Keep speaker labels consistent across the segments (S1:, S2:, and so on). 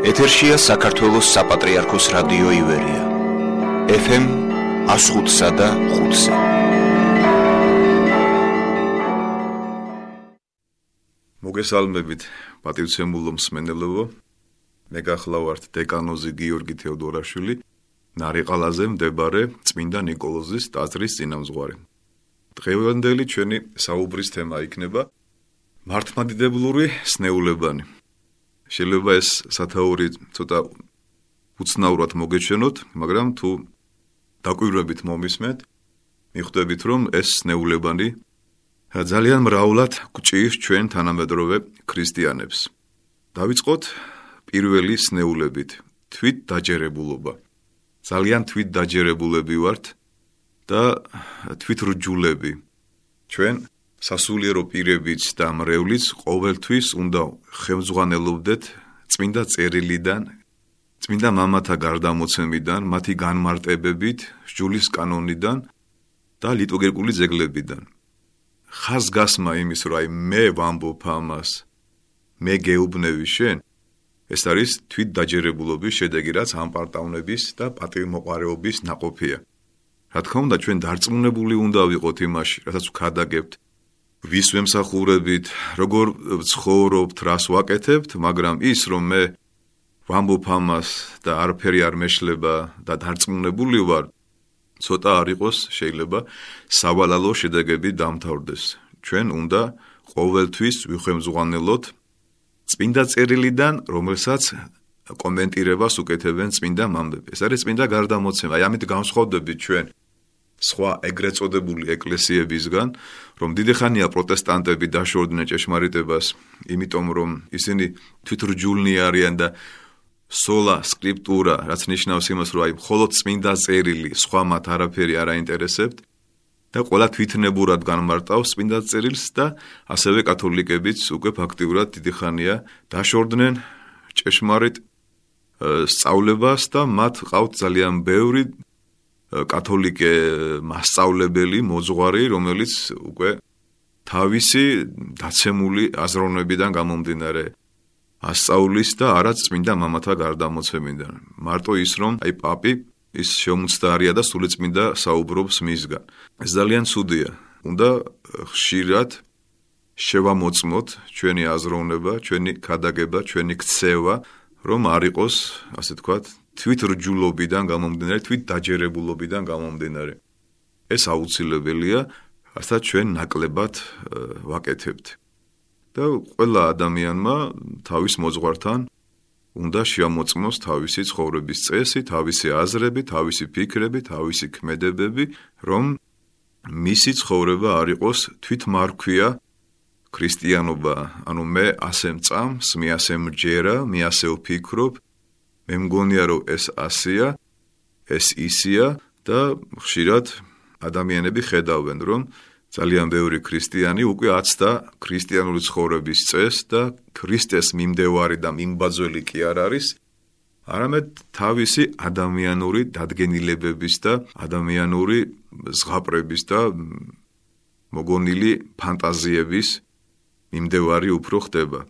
S1: ეთერშია საქართველოს საპატრიარქოს რადიო ივერია. FM 105-სა და 5-ზე.
S2: მოგესალმებით, პატივცემულო მსმენელებო. მე გახლავართ დეკანოზი გიორგი თევდორაშვილი, ნარიყალაზე მდებარე წმინდა ნიკოლოზის ტაძრის წინამძღვარი. დღევანდელი ჩვენი საუბრის თემა იქნება მართლმადიდებლური სნეულებანი. შეიძლება ეს სათაური ცოტა უცნაურად მოგეჩვენოთ, მაგრამ თუ დაკვირვებით მომისმენთ, მიხვდებით, რომ ეს სნეულებანი ძალიან მრავლად გჭირს ჩვენ თანამედროვე ქრისტიანებს. დავიწყოთ პირველი სნეულებით, თვით დაჯერებულობა. ძალიან თვით დაჯერებულები ვართ და თვით რჯულები. ჩვენ სასულიერო პირებიც და მრევლიც ყოველთვის უნდა ხელმძღვანელობდეთ წმინდა წერილიდან, წმინდა მამათა გარდამოცემიდან, მათი განმარტებებით, სჯულის კანონიდან და ლიტურგიკული ძეგლებიდან. ხაზგასმა იმის, რომ აი მე ვამბობ ამას, მე გეუბნევი შენ, ეს არის თვითდაჯერებულობის შედეგი, რაც ამ პარტავნების და პატივმოყარეობის ناقოფია. რა თქმა უნდა, ჩვენ დარწმუნებული უნდა ვიყოთ იმაში, რასაც ვქადაგებთ, ვის ვემსახურებით, როგორ ცხოვრობთ, რას ვაკეთებთ, მაგრამ ის რომ მე ვამბობ ამას და არაფერი არ მეშლება და დარწმუნებული ვარ, ცოტა არ იყოს შეიძლება სავალალო შედეგები დამთავრდეს. ჩვენ უნდა ყოველთვის ვიხემძღვანელოთ წმინდა წერილიდან, რომელსაც კომენტირებას უკეთებენ წმინდა მამბები. ეს არის წმინდა გარდამოცემა. აი ამით განსხვავდებით ჩვენ სხვა ეგრეთ წოდებული ეკლესიებისგან, რომ დიდი ხანია პროტესტანტები დაშორდნენ ჭეშმარიტებას, იმიტომ რომ ისინი თვითრჯულნი არიან და სოლა სკრიპტურა, რაც ნიშნავს იმას, რომ აი მხოლოდ წმინდა წერილი, სხვა მათ არაფერი არ აინტერესებთ და ყველა თვითნებურად განმარტავს წმინდა წერილს და ასევე კათოლიკებიც უკვე ფაქტიურად დიდი ხანია დაშორდნენ ჭეშმარიტ სწავლებას და მათ ყავთ ძალიან ბევრი კათოლიკე მასწავლებელი, მოძღვარი, რომელიც უკვე თავისი დაცემული აზროვნებიდან გამომდინარე ასწავლის და არაც წმინდა მამათა გარდამოცემიდან. მარტო ის რომ აი პაპი ის შემოწდარია და სული წმინდა საუბრობს მისგან. ეს ძალიან ცუდია. უნდა ხშირად შევამოწმოთ ჩვენი აზროვნება, ჩვენი ქადაგება, ჩვენი ქცევა, რომ არ იყოს, ასე თქვათ, თვით რჯულობიდან გამომდინარე, თვით დაჯერებულობიდან გამომდინარე. ეს აუცილებელია, რასაც ჩვენ ნაკლებად ვაკეთებთ. და ყველა ადამიანმა თავის მოძღვართან უნდა შეამოწმოს თავისი ცხოვრების წესი, თავისი აზრები, თავისი ფიქრები, თავისი ქმედებები, რომ მისი ცხოვრება არ იყოს თვითმარქვია ქრისტიანობა, ანუ მე ასე მწამს, მე ასე მჯერა, მე ასე ვფიქრობ, მე მგონია რომ ეს ასია, ეს ისია და ხშირად ადამიანები ხედავენ რომ ძალიან ბევრი ქრისტიანი უკვე აცდა ქრისტიანული ცხოვრების წესს და ქრისტეს მიმდევარი და მიმბაძველი კი არ არის. არამედ თავისი ადამიანური დადგენილებების და ადამიანური ზღაპრების და მოგონილი ფანტაზიების მიმდევარი უფრო ხდება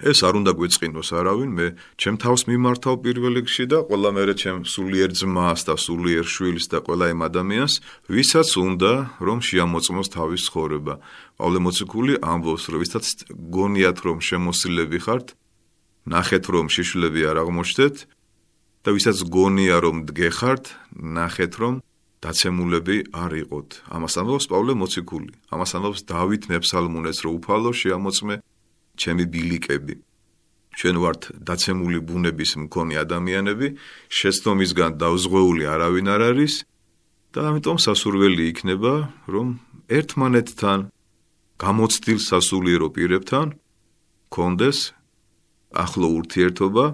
S2: ეს არ უნდა გვეწყინოს არავინ, მე ჩემ თავს მიმართავ პირველ რიგში და ყველა მერე ჩემ სულიერ ძმას და სულიერ შვილს და ყველა იმ ადამიანს, ვისაც უნდა რომ შეამოწმოს თავის ცხოვრება. პავლე მოციქული ამბობს, რომ ვისაც გონიათ რომ შემოსილები ხართ, ნახეთ რომ შიშვლები არ აღმოჩნდეთ და ვისაც გონია რომ დგეხართ, ნახეთ რომ დაცემულები არ იყოთ. ამას ამბობს პავლე მოციქული. ამას ამბობს დავით მეფსალმუნეც, რომ უფალო შეამოწმე ჩემი ბილიკები. ჩვენ ვართ დაცემული ბუნების მქონე ადამიანები შეცდომისგან დავზღვეული არავინ არ არის და ამიტომ სასურველი იქნება რომ ერთმანეთთან გამოცდილ სასულიერო პირებთან კონდეს ახლო ურთიერთობა.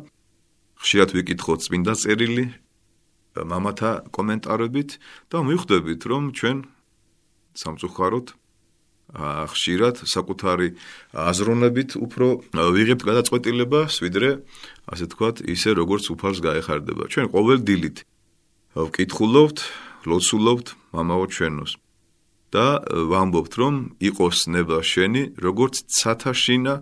S2: ხშირად ვიკითხოთ წმინდა წერილი მამათა კომენტარებით და მივხვდებით რომ ჩვენ სამწუხაროდ ხშირად საკუთარი აზროვნებით უფრო ვიღებთ გადაწყვეტილებას, ვიდრე ასე თქვათ, ისე როგორც უფალს გაეხარდება. ჩვენ ყოველ დილით ვკითხულობთ, ლოცულობთ მამაო ჩვენოს. და ვამბობთ, რომ იყოს ნება შენი, როგორც ცათაშინა,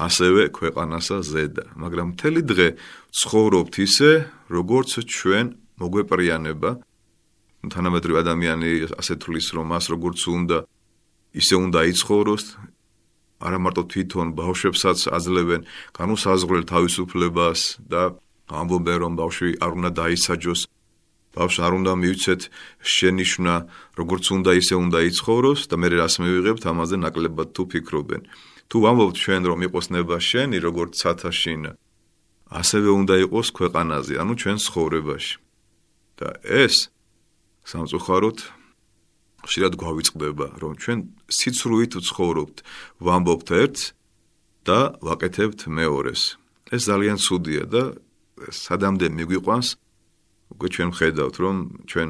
S2: ასევე ქვეყანასა ზედა. მაგრამ მთელი დღე ცხოვრობთ ისე, როგორც ჩვენ მოგვეპრიანება. თანამედროვე ადამიანი ასე თulis, რომ მას როგორც უნდა ისე უნდა იცხოვროს. არა მარტო თვითონ ბავშვებსაც აძლევენ განუსაზღვრელ თავისუფლებას და ამბობენ რომ ბავშვი არ უნდა დაისაჯოს. ბავშვს არ უნდა მივიცეთ შენიშვნა როგორც უნდა ისე უნდა იცხოვროს და მე რას მივიღებთ ამაზე ნაკლებად თუ ფიქრობენ. თუ ამბობთ ჩვენ რომ იყოს ნება შენი როგორც ცათაშინა ასევე უნდა იყოს ქვეყანაზე ანუ ჩვენ ცხოვრებაში. და ეს სამწუხაროდ შეიძლება გვავიწყდება რომ ჩვენ სიცრუით ვცხოვრობთ ვამბობთ ერთს და ვაკეთებთ მეორეს ეს ძალიან ცუდია და სადამდე მიგვიყვანს უკვე ჩვენ ხედავთ რომ ჩვენ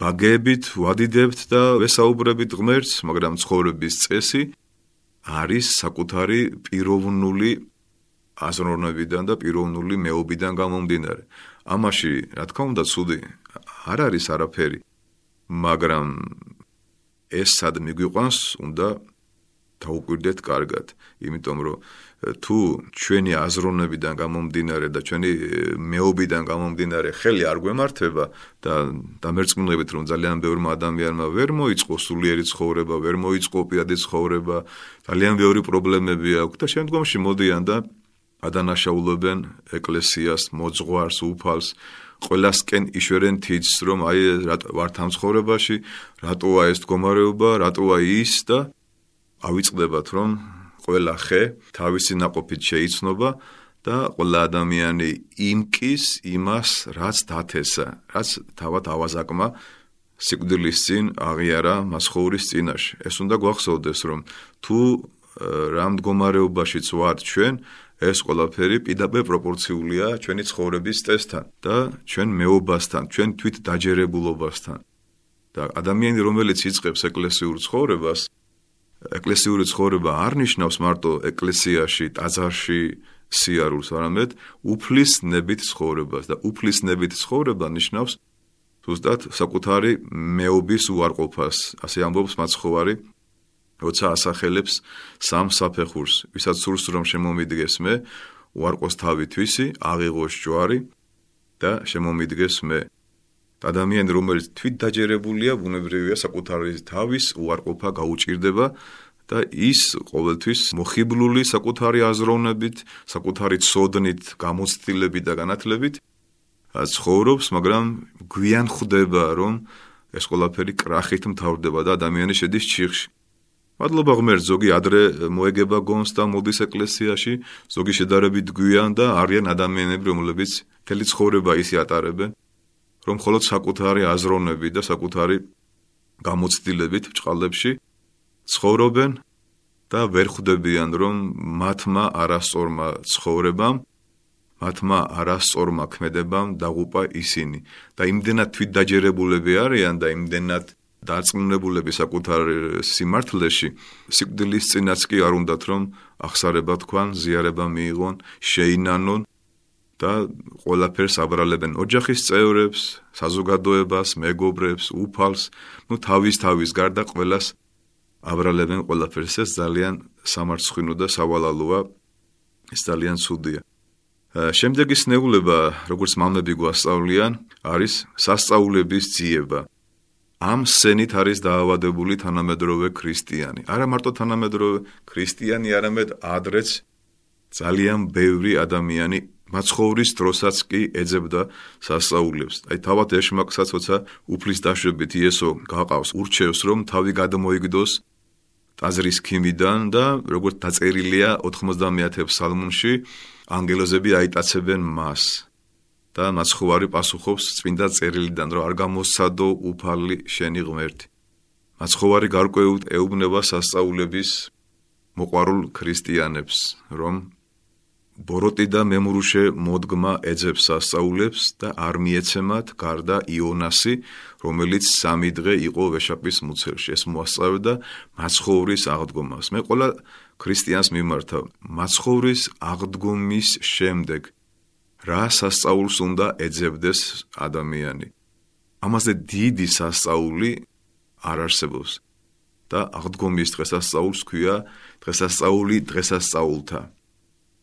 S2: ბაგებით ვადიდებთ და ვესაუბრებით ღმერთს მაგრამ ცხოვრების წესი არის საკუთარი პიროვნული აზროვნებიდან და პიროვნული მეობიდან გამომდინარე. ამაში, რა თქმა უნდა, ცუდი არ არის არაფერი, მაგრამ ეს სად მიგვიყვანს, უნდა დაუკვირდეთ კარგად, იმიტომ რომ თუ ჩვენი აზროვნებიდან გამომდინარე და ჩვენი მეობიდან გამომდინარე ხელი არ გვემართება და დამერწმუნებით რომ ძალიან ბევრმა ადამიანმა ვერ მოიწყო სულიერი ცხოვრება, ვერ მოიწყო პირადი ცხოვრება, ძალიან ბევრი პრობლემები აქვს და შემდგომში მოდიან და ადანაშაულებენ ეკლესიას, მოძღვარს, უფალს, ყველასკენ იშორენ თითს, რომ აი რატო ვართ ამ ცხოვრებაში, რატოა ეს მდგომარეობა, რატოა ის და ავიწყდებათ, რომ ყველა ხე თავისი ناყოფით შეიცნობა და ყველა ადამიანი იმკის იმას, რაც დათესა, რაც თავად ავაზაკმა სიკვდილის წინ აღიარა მასხოვრის წინაშე. ეს უნდა გვახსოვდეს, რომ თუ რა მდგომარეობაშიც ვართ ჩვენ, ეს ყველაფერი პირდაპირ პროპორციულია ჩვენი ცხოვრების წესთან და ჩვენ მეობასთან, ჩვენ თვით დაჯერებულობასთან. და ადამიანი რომელიც იწყებს ეკლესიურ ცხოვრებას, ეკლესიური ცხოვრება არ ნიშნავს მარტო ეკლესიაში, ტაძარში სიარულს, არამედ უფლის ნებით ცხოვრებას და უფლის ნებით ცხოვრება ნიშნავს ზუსტად საკუთარი მეობის უარყოფას. ასე ამბობს მაცხოვარი როცა ასახელებს სამ საფეხურს, ვისაც სურს რომ შემომიდგეს მე, უარყოს თავი თვისი, აღიღოს ჯვარი და შემომიდგეს მე. ადამიანი რომელიც თვით დაჯერებულია, ბუნებრივია საკუთარი თავის უარყოფა გაუჭირდება და ის ყოველთვის მოხიბლული საკუთარი აზროვნებით, საკუთარი ცოდნით, გამოცდილებით და განათლებით ცხოვრობს, მაგრამ გვიან ხვდება რომ ეს ყველაფერი კრახით მთავრდება და ადამიანი შედის ჩიხში. მადლობა ღმერთ ზოგი ადრე მოეგება გონს და მოდის ეკლესიაში. ზოგი შედარებით გვიან და არიან ადამიანები რომლებიც თელი ცხოვრება ისე ატარებენ რომ მხოლოდ საკუთარი აზროვნები და საკუთარი გამოცდილებით ბჭყალებში ცხოვრობენ და ვერ ხვდებიან რომ მათმა არასწორმა ცხოვრებამ მათმა არასწორმა ქმედებამ დაღუპა ისინი. და იმდენად თვითდაჯერებულები არიან და იმდენად დარწმუნებულები საკუთარ სიმართლეში, სიკვდილის წინაც კი არ უნდათ რომ ახსარება თქვან, ზიარება მიიღონ, შეინანონ და ყველაფერს აბრალებენ. ოჯახის წევრებს, საზოგადოებას, მეგობრებს, უფალს, ну თავის თავის გარდა ყველას აბრალებენ ყველაფერს. ეს ძალიან სამარცხინო და სავალალოა ეს ძალიან ცუდია. შემდეგი სნეულება როგორც მამები გვასწავლიან არის სასწაულების ძიება ამ სცენით არის დაავადებული თანამედროვე ქრისტიანი. არა მარტო თანამედროვე ქრისტიანი, არამედ ადრეც ძალიან ბევრი ადამიანი მაცხოვრის დროსაც კი ეძებდა სასწაულებს. აი თავად ეშმაკსაც როცა უფლის დაშვებით იესო გაყავს, ურჩევს რომ თავი გადმოიგდოს ტაზრის ქიმიდან და როგორც დაწერილია 90-ე ფსალმუნში, ანგელოზები აიტაცებენ მას. და მაცხოვარი პასუხობს წმინდა წერილიდან, რომ არ გამოსადო უფალი შენი ღმერთი. მაცხოვარი გარკვეულ ეუბნება სასწაულების მოყარულ ქრისტიანებს, რომ ბოროტი და მემრუშე მოდგმა ეძებს სასწაულებს და არ მიეცემათ გარდა იონასი, რომელიც სამი დღე იყო ვეშაპის მუცელში. ეს მოასწავდა მაცხოვრის აღდგომას. მე ყველა ქრისტიანს მიმართავ, მაცხოვრის აღდგომის შემდეგ რა სასწაულს უნდა ეძებდეს ადამიანი. ამაზე დიდი სასწაული არ არსებობს. და აღდგომის დღესასწაულს ქვია დღესასწაული დღესასწაულთა.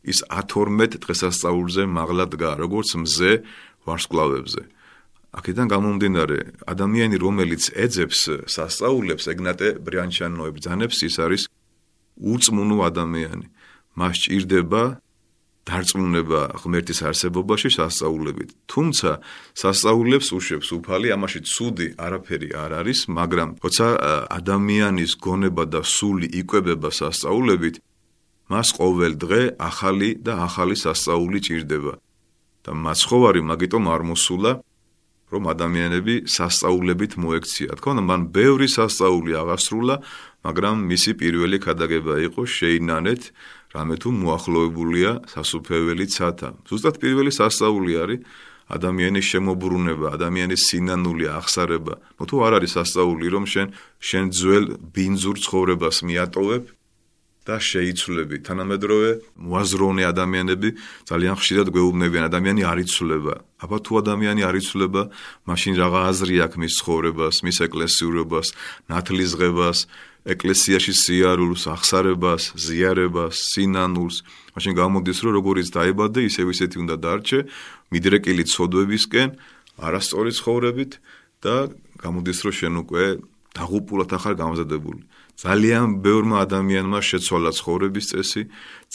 S2: ის 12 დღესასწაულზე მაღლა დგა, როგორც მზე ვარსკვლავებზე. აქედან გამომდინარე, ადამიანი, რომელიც ეძებს სასწაულებს, ეგნატე ბრიანჩანოებ ბრძანებს, ის არის უწმუნო ადამიანი. მას ჭირდება დარწმუნება ღმერთის არსებობაში სასწაულებით. თუმცა სასწაულებს უშვებს უფალი, ამაში ცუდი არაფერი არ არის, მაგრამ როცა ადამიანის გონება და სული იკვებება სასწაულებით, მას ყოველ დღე ახალი და ახალი სასწაული ჭირდება. და მაცხოვარი მაგიტომ არ მოსულა რომ ადამიანები სასწაულებით მოექცია. თქო, მან ბევრი სასწაული აღასრულა, მაგრამ მისი პირველი ქადაგება იყო შეინანეთ რამე თუ მოახლოებულია სასუფეველი ცათა. ზუსტად პირველი სასწაული არის ადამიანის შემოbrunება, ადამიანის სინანული აღსარება. ნუ თუ არ არის სასწაული, რომ შენ შენ ძველ ბინძურ ცხოვრებას მიატოვებ და შეიცვლები. თანამედროვე მოაზროვნე ადამიანები ძალიან ხშირად გვეუბნებიან, ადამიანი არ იცვლება. აბა თუ ადამიანი არ იცვლება, მაშინ რაღა აზრი აქვს მის ცხოვრებას, მის ეკლესიურობას, ნათლისღებას, ეკლესიაში სიარულს, ახსარებას, ზიარებას, სინანულს, მაშინ გამოდის რომ როგორიც დაიბადე, ისევ ისეთი უნდა დარჩე, მიდრეკილი ცოდვებისკენ, არასწორი ცხოვრებით და გამოდის რომ შენ უკვე დაღუპულად ახარ გამზადებული. ძალიან ბევრმა ადამიანმა შეცვალა ცხოვრების წესი,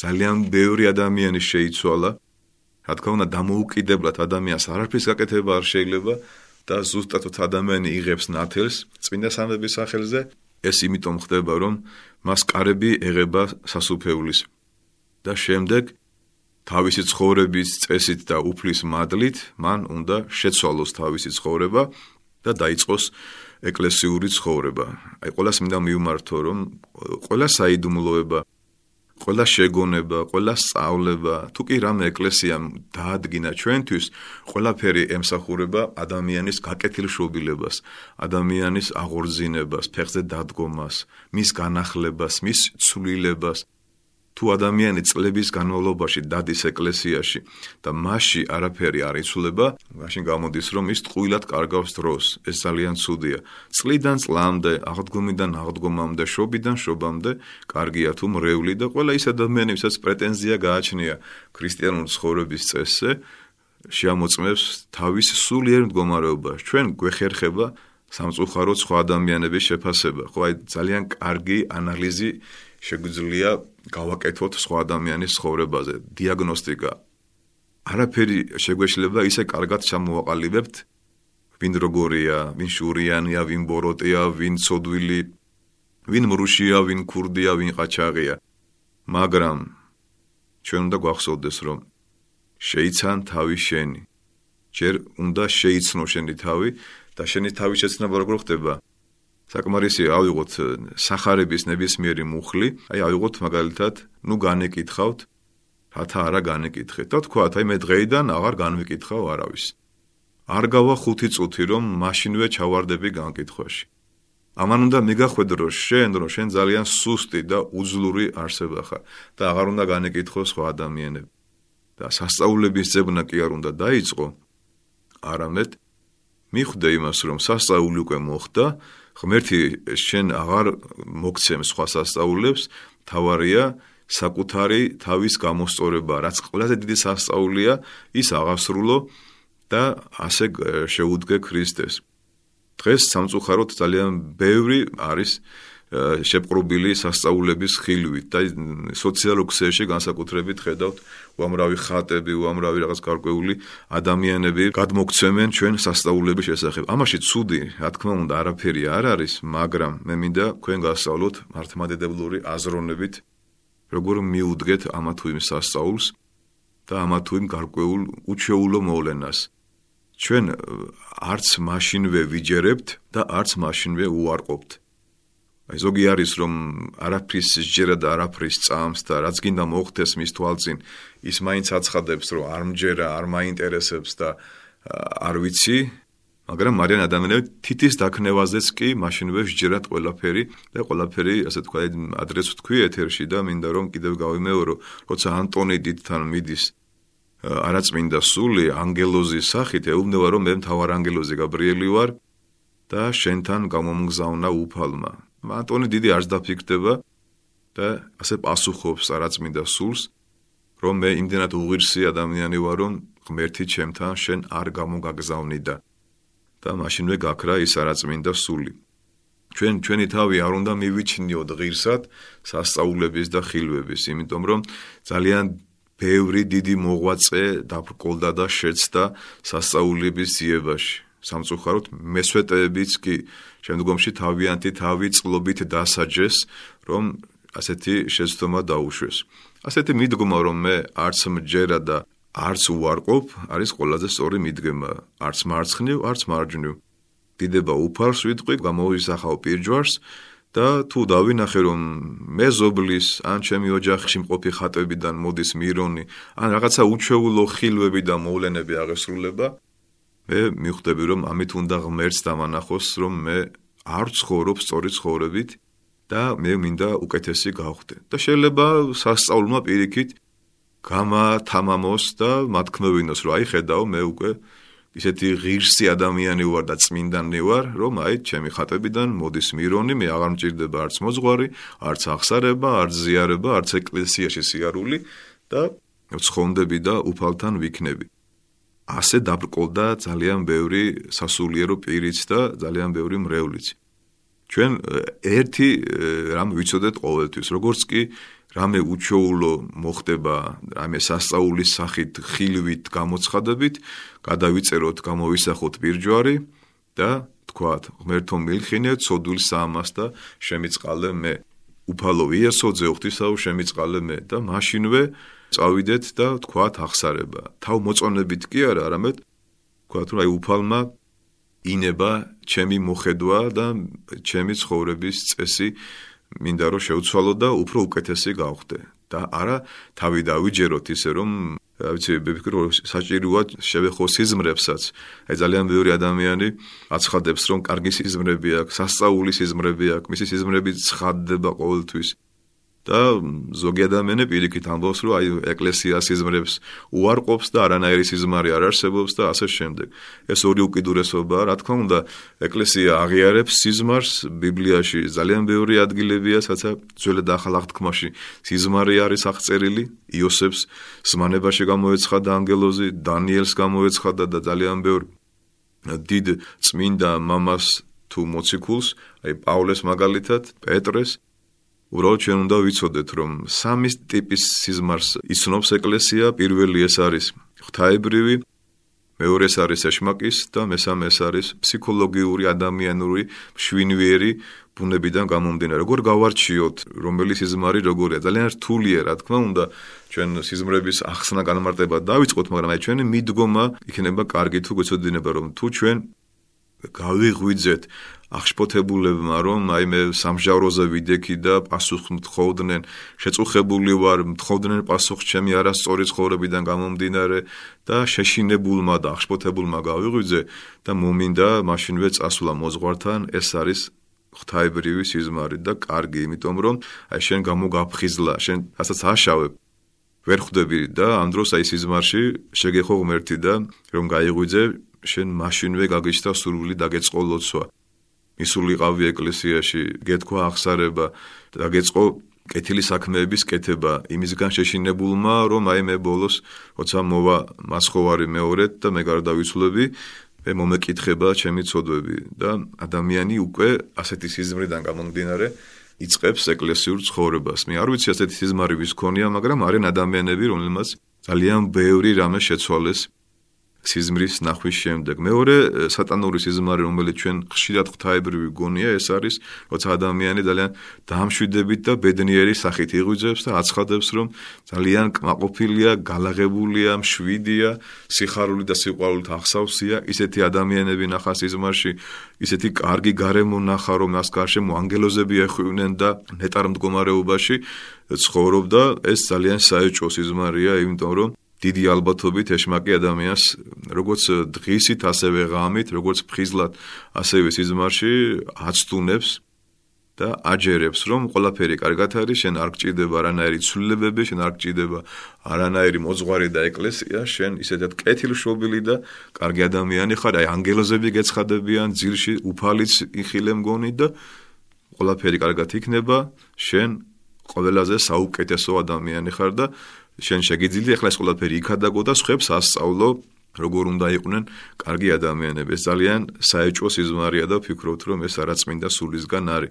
S2: ძალიან ბევრი ადამიანი შეიცვალა. რა თქმა უნდა, დამოუკიდებლად ადამიანს არაფრის გაკეთება არ შეიძლება და ზუსტად თუ ადამიანი იღებს ნათელს წმინდა სამების სახელზე, ეს იმიტომ ხდება, რომ მას კარები ეღება სასუფეულის და შემდეგ თავისი ცხოვრების წესით და უფლის მადლით მან უნდა შეცვალოს თავისი ცხოვრება და დაიწყოს ეკლესიური ცხოვრება. აი ყოველას მინდა მიუმართო, რომ ყველა საიდუმლოება ყველა შეგონება, ყველა სწავლება, თუ კი რამე ეკლესიამ დაადგინა ჩვენთვის, ყველაფერი ემსახურება ადამიანის გაკეთილშობილებას, ადამიანის აღორძინებას, ფეხზე დადგომას, მის განახლებას, მის ცვლილებას. თუ ადამიანი წლების განმავლობაში დადის ეკლესიაში და მასში არაფერი არ იცვლება, მაშინ გამოდის, რომ ის ტყუილად კარგავს დროს. ეს ძალიან ცუდია. წლიდან წლამდე, აღდგომიდან აღდგომამდე, შობიდან შობამდე, კარგია თუ მრევლი და ყველა ის ადამიანი, ვისაც პრეტენზია გააჩნია ქრისტიანულ ცხოვრების წესზე, შეამოწმებს თავის სულიერ მდგომარეობას. ჩვენ გვეხერხება სამწუხაროდ სხვა ადამიანების შეფასება. ხო, აი ძალიან კარგი ანალიზი შეგვიძლია გავაკეთოთ სხვა ადამიანის ცხოვრებაზე, დიაგნოსტიკა. არაფერი შეგვეშლება ისე კარგად ჩამოვაყალიბებთ, ვინ როგორია, ვინ შურიანია, ვინ ბოროტია, ვინ ცოდვილი, ვინ მრუშია, ვინ ქურდია, ვინ ყაჩაღია. მაგრამ ჩვენ უნდა გვახსოვდეს, რომ შეიცან თავი შენი. ჯერ უნდა შეიცნო შენი თავი და შენი თავის შეცნობა როგორ ხდება? საკმარისი ავიღოთ сахарების ნებისმიერი მუხლი, აი ავიღოთ მაგალითად, ну განეკითხავთ, რათა არა განეკითხეთ და თქვათ, აი მე დღეიდან აღარ განვიკითხავ არავის. არ გავა 5 წუთი, რომ მაშინვე ჩავარდები განკითხვაში. ამან უნდა მეგახვედრო შენ, რომ შენ ძალიან სუსტი და უძლური არსება ხარ და აღარ უნდა განეკითხო სხვა ადამიანებს. და სასწაულების ძებნა კი არ უნდა დაიწყო, არამედ მიხვდე იმას, რომ სასწაული უკვე მოხდა ღმერთი შენ აღარ მოგცემ სხვა სასწაულებს, თავარია საკუთარი თავის გამოსწორება, რაც ყველაზე დიდი სასწაულია, ის აღასრულო და ასე შეუდგე ქრისტეს. დღეს სამწუხაროდ ძალიან ბევრი არის შეპყრობილი სასწაულების ხილვით და სოციალურ ქსელში განსაკუთრებით ხედავთ უამრავი ხატები, უამრავი რაღაც გარკვეული ადამიანები გადმოგცემენ ჩვენ სასწაულების შესახებ. ამაში ცუდი, რა თქმა უნდა, არაფერი არ არის, მაგრამ მე მინდა თქვენ გასწავლოთ მართლმადიდებლური აზროვნებით, როგორ მიუდგეთ ამა თუ იმ სასწაულს და ამა თუ იმ გარკვეულ უჩეულო მოვლენას. ჩვენ არც მაშინვე ვიჯერებთ და არც მაშინვე უარყოფთ. აი ზოგი არის რომ არაფრის ჯერა და არაფრის წამს და რაც გინდა მოხდეს მის თვალწინ ის მაინც აცხადებს რომ არ მჯერა არ მაინტერესებს და არ ვიცი მაგრამ მარიან ადამიანები თითის დაქნევაზეც კი მაშინვე შეჯერათ ყველაფერი და ყველაფერი ასე თქვა ადრესს თქვი ეთერში და მინდა რომ კიდევ გავიმეორო როცა ანტონი დიდთან მიდის არაწმინდა სული ანგელოზის სახით ეუბნება რომ მე მთავარ ანგელოზი გაბრიელი ვარ და შენთან გამომგზავნა უფალმა. ანტონი დიდი არც დაფიქრდება და ასე პასუხობს არაწმინდა სულს, რომ მე იმდენად უღირსი ადამიანი ვარ, რომ ღმერთი ჩემთან შენ არ გამოგაგზავნიდა. და მაშინვე გაქრა ის არაწმინდა სული. ჩვენ ჩვენი თავი არ უნდა მივიჩნიოთ ღირსად სასწაულების და ხილვების, იმიტომ რომ ძალიან ბევრი დიდი მოღვაწე დაბრკოლდა და შეცდა სასწაულების ძიებაში. სამწუხაროდ მესვეტეებიც კი შემდგომში თავიანთი თავი წყლობით დასაჯეს, რომ ასეთი შეცდომა დაუშვეს. ასეთი მიდგომა რომ მე არც მჯერა და არც უარყოფ, არის ყველაზე სწორი მიდგომა, არც მარცხნივ, არც მარჯვნივ. დიდება უფალს ვიტყვი, გამოისახავ პირჯვარს და თუ დავინახე რომ მე ზობლის ან ჩემი ოჯახში მყოფი ხატებიდან მოდის მირონი, ან რაღაცა უჩვეულო ხილვები და მოვლენები აღესრულება, მე მიხვდები რომ ამით უნდა ღმერთს დამანახოს, რომ მე არ ცხოვრობ სწორი ცხოვრებით და მე მინდა უკეთესი გავხდე. და შეიძლება სასწაულმა პირიქით გამათამამოს და მათქმევინოს, რომ აი ხედავ მე უკვე ისეთი ღირსი ადამიანი ვარ და წმინდანი ვარ, რომ აი ჩემი ხატებიდან მოდის მირონი, მე აღარ მჭირდება არც მოძღვარი, არც აღსარება, არც ზიარება, არც ეკლესიაში სიარული და ცხონდები და უფალთან ვიქნები. ასე დაბრკოლდა ძალიან ბევრი სასულიერო პირიც და ძალიან ბევრი მრევლიც. ჩვენ ერთი რამ ვიცოდეთ ყოველთვის, როგორც კი რამე უჩოულო მოხდება, რამე სასწაულის სახით ხილვით გამოცხადებით, გადავიწეროთ, გამოვისახოთ ბირჯვარი და თქვათ, ღმერთო მილხინე, ცოდვილ საამას და შემიწყალე მე. უფალო იესო ძეოხთისაო შემიწყალე მე და მაშინვე წავიდეთ და თქვათ ახსარება. თავ მოწონებით კი არა, არამედ თქვათ, რომ აი უფალმა ინება ჩემი მოხედვა და ჩემი ცხოვრების წესი მინდა რომ შევცვალო და უფრო უკეთესი გავხდე. და არა თავი დავიჯეროთ ისე რომ რა ვიცი ვფიქრობ რომ საჭიროა შევეხო სიზმრებსაც. აი ძალიან ბევრი ადამიანი აცხადებს რომ კარგი სიზმრები აქვს სასწაული სიზმრები აქვს მისი სიზმრები ცხადდება ყოველთვის და ზოგი ადამიანი პირიქით ამბობს, რომ აი ეკლესია სიზმრებს უარყოფს და არანაირი სიზმარი არ არსებობს და ასე შემდეგ. ეს ორი უკიდურესობაა, რა თქმა უნდა, ეკლესია აღიარებს სიზმარს ბიბლიაში ძალიან ბევრი ადგილებია, სადაც ძველ და ახალ აღთქმაში სიზმარი არის აღწერილი. იოსებს ზმანებაში გამოეცხადა ანგელოზი, დანიელს გამოეცხადა და ძალიან ბევრი დიდ წმინდა მამას თუ მოციქულს, აი პაულეს მაგალითად, პეტრეს უბრალოდ ჩვენ უნდა ვიცოდეთ, რომ სამი ტიპის სიზმარს იცნობს ეკლესია. პირველი ეს არის ღვთაებრივი, მეორე ეს არის ეშმაკის და მესამე ეს არის ფსიქოლოგიური, ადამიანური, შვინვიერი ბუნებიდან გამომდინარე. როგორ გავარჩიოთ, რომელი სიზმარი როგორია? ძალიან რთულია, რა თქმა უნდა, ჩვენ სიზმრების ახსნა განმარტება დავიწყოთ, მაგრამ აი ჩვენი მიდგომა იქნება კარგი თუ გვეცოდინება, რომ თუ ჩვენ გავიღვიძეთ აღშფოთებულებმა რომ აი მე სამჟავროზე ვიდექი და პასუხ მთხოვდნენ. შეწუხებული ვარ მთხოვდნენ პასუხ ჩემი არასწორი ცხოვრებიდან გამომდინარე და შეშინებულმა და აღშფოთებულმა გავიღვიძე და მომინდა მაშინვე წასვლა მოზღვართან ეს არის ღვთაებრივი სიზმარი და კარგი იმიტომ რომ აი შენ გამოგაფხიზლა შენ ასაც აშავებ ვერ ხვდები და ამ დროს აი სიზმარში შეგეხო ღმერთი და რომ გაიღვიძე შენ მაშინვე გაგიჩნდა სურვილი დაგეწყო ლოცვა მისულიყავი ეკლესიაში, გეთქვა აღსარება და გეწყო კეთილი საქმეების კეთება. იმისგან შეშინებულმა, რომ აი მე ბოლოს როცა მოვა მასხოვარი მეორედ და მე გარდავიცვლები, მე მომეკითხება ჩემი ცოდვები და ადამიანი უკვე ასეთი სიზმრიდან გამომდინარე იწებს ეკლესიურ ცხოვრებას. მე არ ვიცი ასეთი სიზმარი ვის ქონია, მაგრამ არიან ადამიანები, რომლებმაც ძალიან ბევრი რამე შეცვალეს სიზმრის ნახვის შემდეგ. მეორე სატანური სიზმარი, რომელიც ჩვენ ხშირად ღვთაებრივი გონია, ეს არის, როცა ადამიანი ძალიან დამშვიდებით და ბედნიერი სახით იღვიძებს და აცხადებს, რომ ძალიან კმაყოფილია, galaghebulia, მშვიდია, სიხარული და სიყვარულით ახსავსია. ისეთი ადამიანები ნახა სიზმარში, ისეთი კარგი გარემო ნახა, რომ მას გარშემო ანგელოზები ეხვივნენ და ნეტარ მდგომარეობაში ცხოვრობდა. ეს ძალიან საეჭვო სიზმარია, იმიტომ რომ დიდი ალბათობით ეშმაკი ადამიანს როგორც დღისით ასევე ღამით როგორც ფხიზლად ასევე სიზმარში აცტუნებს და აჯერებს, რომ ყველაფერი კარგად არის, შენ არ გჭირდება არანაირი ცვლილებები, შენ არ გჭირდება არანაირი მოძღვარი და ეკლესია, შენ ისედაც კეთილშობილი და კარგი ადამიანი ხარ, აი ანგელოზები გეცხადებიან ძილში, უფალიც იხილე მგონი და ყველაფერი კარგად იქნება, შენ ყველაზე საუკეთესო ადამიანი ხარ და შენ შეგიძლია ახლა ეს ყველაფერი იქადაგო და სხვებს ასწავლო როგორ უნდა იყვნენ კარგი ადამიანები. ეს ძალიან საეჭვო სიზმარია და ვფიქრობთ, რომ ეს არაწმინდა სულისგან არის.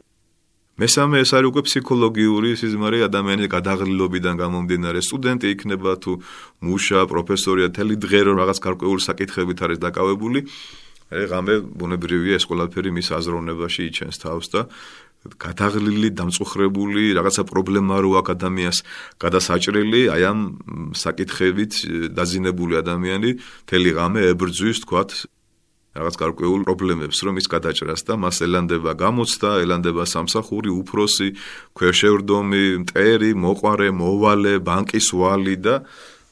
S2: მესამე ეს არის უკვე ფსიქოლოგიური სიზმარი ადამიანის გადაღლილობიდან გამომდინარე სტუდენტი იქნება თუ მუშა პროფესორია თელი დღე რომ რაღაც გარკვეული საკითხებით არის დაკავებული ღამე ბუნებრივია ეს ყველაფერი მის აზროვნებაში იჩენს თავს და გადაღლილი, დამწუხრებული, რაღაცა პრობლემა რო აქ ადამიანს გადასაჭრელი, აი ამ საკითხებით დაზინებული ადამიანი თელი ღამე ებრძვის, თქვათ, რაღაც გარკვეულ პრობლემებს, რომ ის გადაჭრას და მას ელანდება გამოცდა, ელანდება სამსახური, უფროსი, ქვეშევრდომი, მტერი, მოყარე, მოვალე, ბანკის ვალი და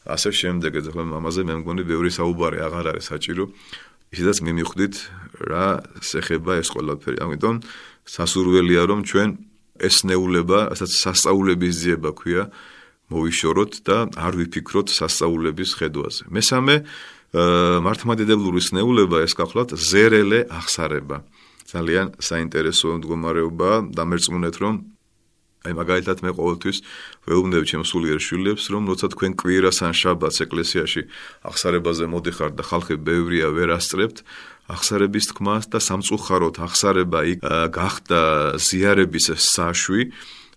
S2: ასე შემდეგ. ეხლა ამაზე მე მგონი ბევრი საუბარი აღარ არის საჭირო. ისედაც მიმიხვდით რა შეხება ეს ყველაფერი. ამიტომ სასურველია რომ ჩვენ ეს ნეულება, ასაც სასწაულების ძიება ქვია, მოვიშოროთ და არ ვიფიქროთ სასწაულების ხედვაზე. მესამე მართლმადიდებლური სნეულება ეს გახლავთ ზერელე ახსარება. ძალიან საინტერესო მდგომარეობა და მერწმუნეთ რომ აი მაგალითად მე ყოველთვის ვეუბნები ჩემს სულიერ შვილებს რომ როცა თქვენ კვირას ან შაბათს ეკლესიაში ახსარებაზე მოდიხართ და ხალხი ბევრია ვერ ასწრებთ ახსარების თქმას და სამწუხაროდ ახსარება იქ გახდა ზიარების საშვი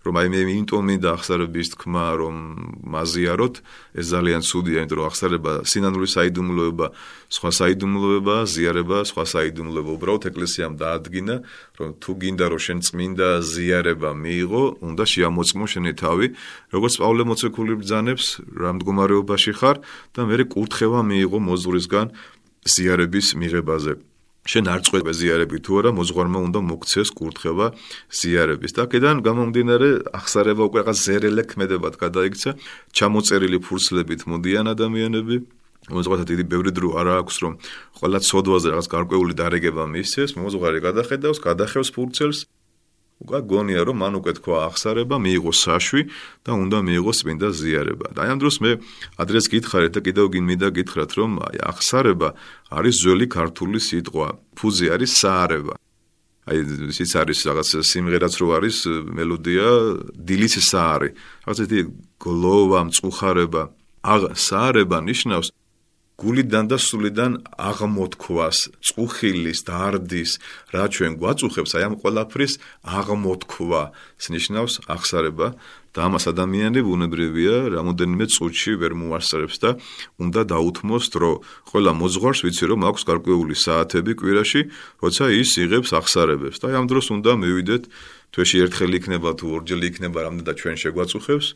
S2: რომ აი მე იმიტომ მინდა ახსარების თქმა რომ მაზიაროთ ეს ძალიან ცუდია იმიტომ რომ ახსარება სინანული საიდუმლოება სხვა საიდუმლოება ზიარება სხვა საიდუმლოება. უბრალოდ ეკლესიამ დაადგინა რომ თუ გინდა რომ შენ წმინდა ზიარება მიიღო უნდა შეამოწმო შენი თავი როგორც პავლე მოციქული ბრძანებს რა მდგომარეობაში ხარ და მე კურთხევა მიიღო მოზურისგან ზიარების მიღებაზე. შენ არ წყვეტ ზიარები თუ არა, მოზღვარმა უნდა მოგცეს კურთხევა ზიარების. და აქედან გამომდინარე, ახსარება უკვე რაღაც ზერელე ქმედებად გადაიქცა, ჩამოწერილი ფურცლებით მოდიან ადამიანები. მოზღვართა დიდი ბევრი დრო არა აქვს, რომ ყველა ცოდვაზე რაღაც გარკვეული დარეგება მისცეს, მოზღვარი გადახედავს, გადახევს ფურცელს უკვე გონია რომ მან უკვე თქვა ახსარება, მიიღო საშვი და უნდა მიიღო წმინდა ზიარება. და აი ამ დროს მე ადრეს გითხარით და კიდევ გინმიდა გითხრათ რომ აი ახსარება არის ძველი ქართული სიტყვა. ფუზი არის საარება. აი ის არის რაღაც სიმღერაც რო არის მელოდია დილის საარი. რაღაც ეს გლოვა, მწუხარება. აღ საარება ნიშნავს გულიდან და სულიდან აღმოთქვას, წუხილის, დარდის, რა ჩვენ გვაწუხებს, აი ამ ყველაფრის აღმოთქვა, სნიშნავს ახსარება და ამას ადამიანი ბუნებრივია, რამოდენიმე წუთში ვერ მოასწრებს და უნდა დაუთმოს დრო. ყველა მოძღვარს ვიცი რომ აქვს გარკვეული საათები კვირაში, როცა ის იღებს ახსარებებს და ამ დროს უნდა მივიდეთ თვეში ერთხელ იქნება თუ ორჯერ იქნება რამდენად ჩვენ შეგვაწუხებს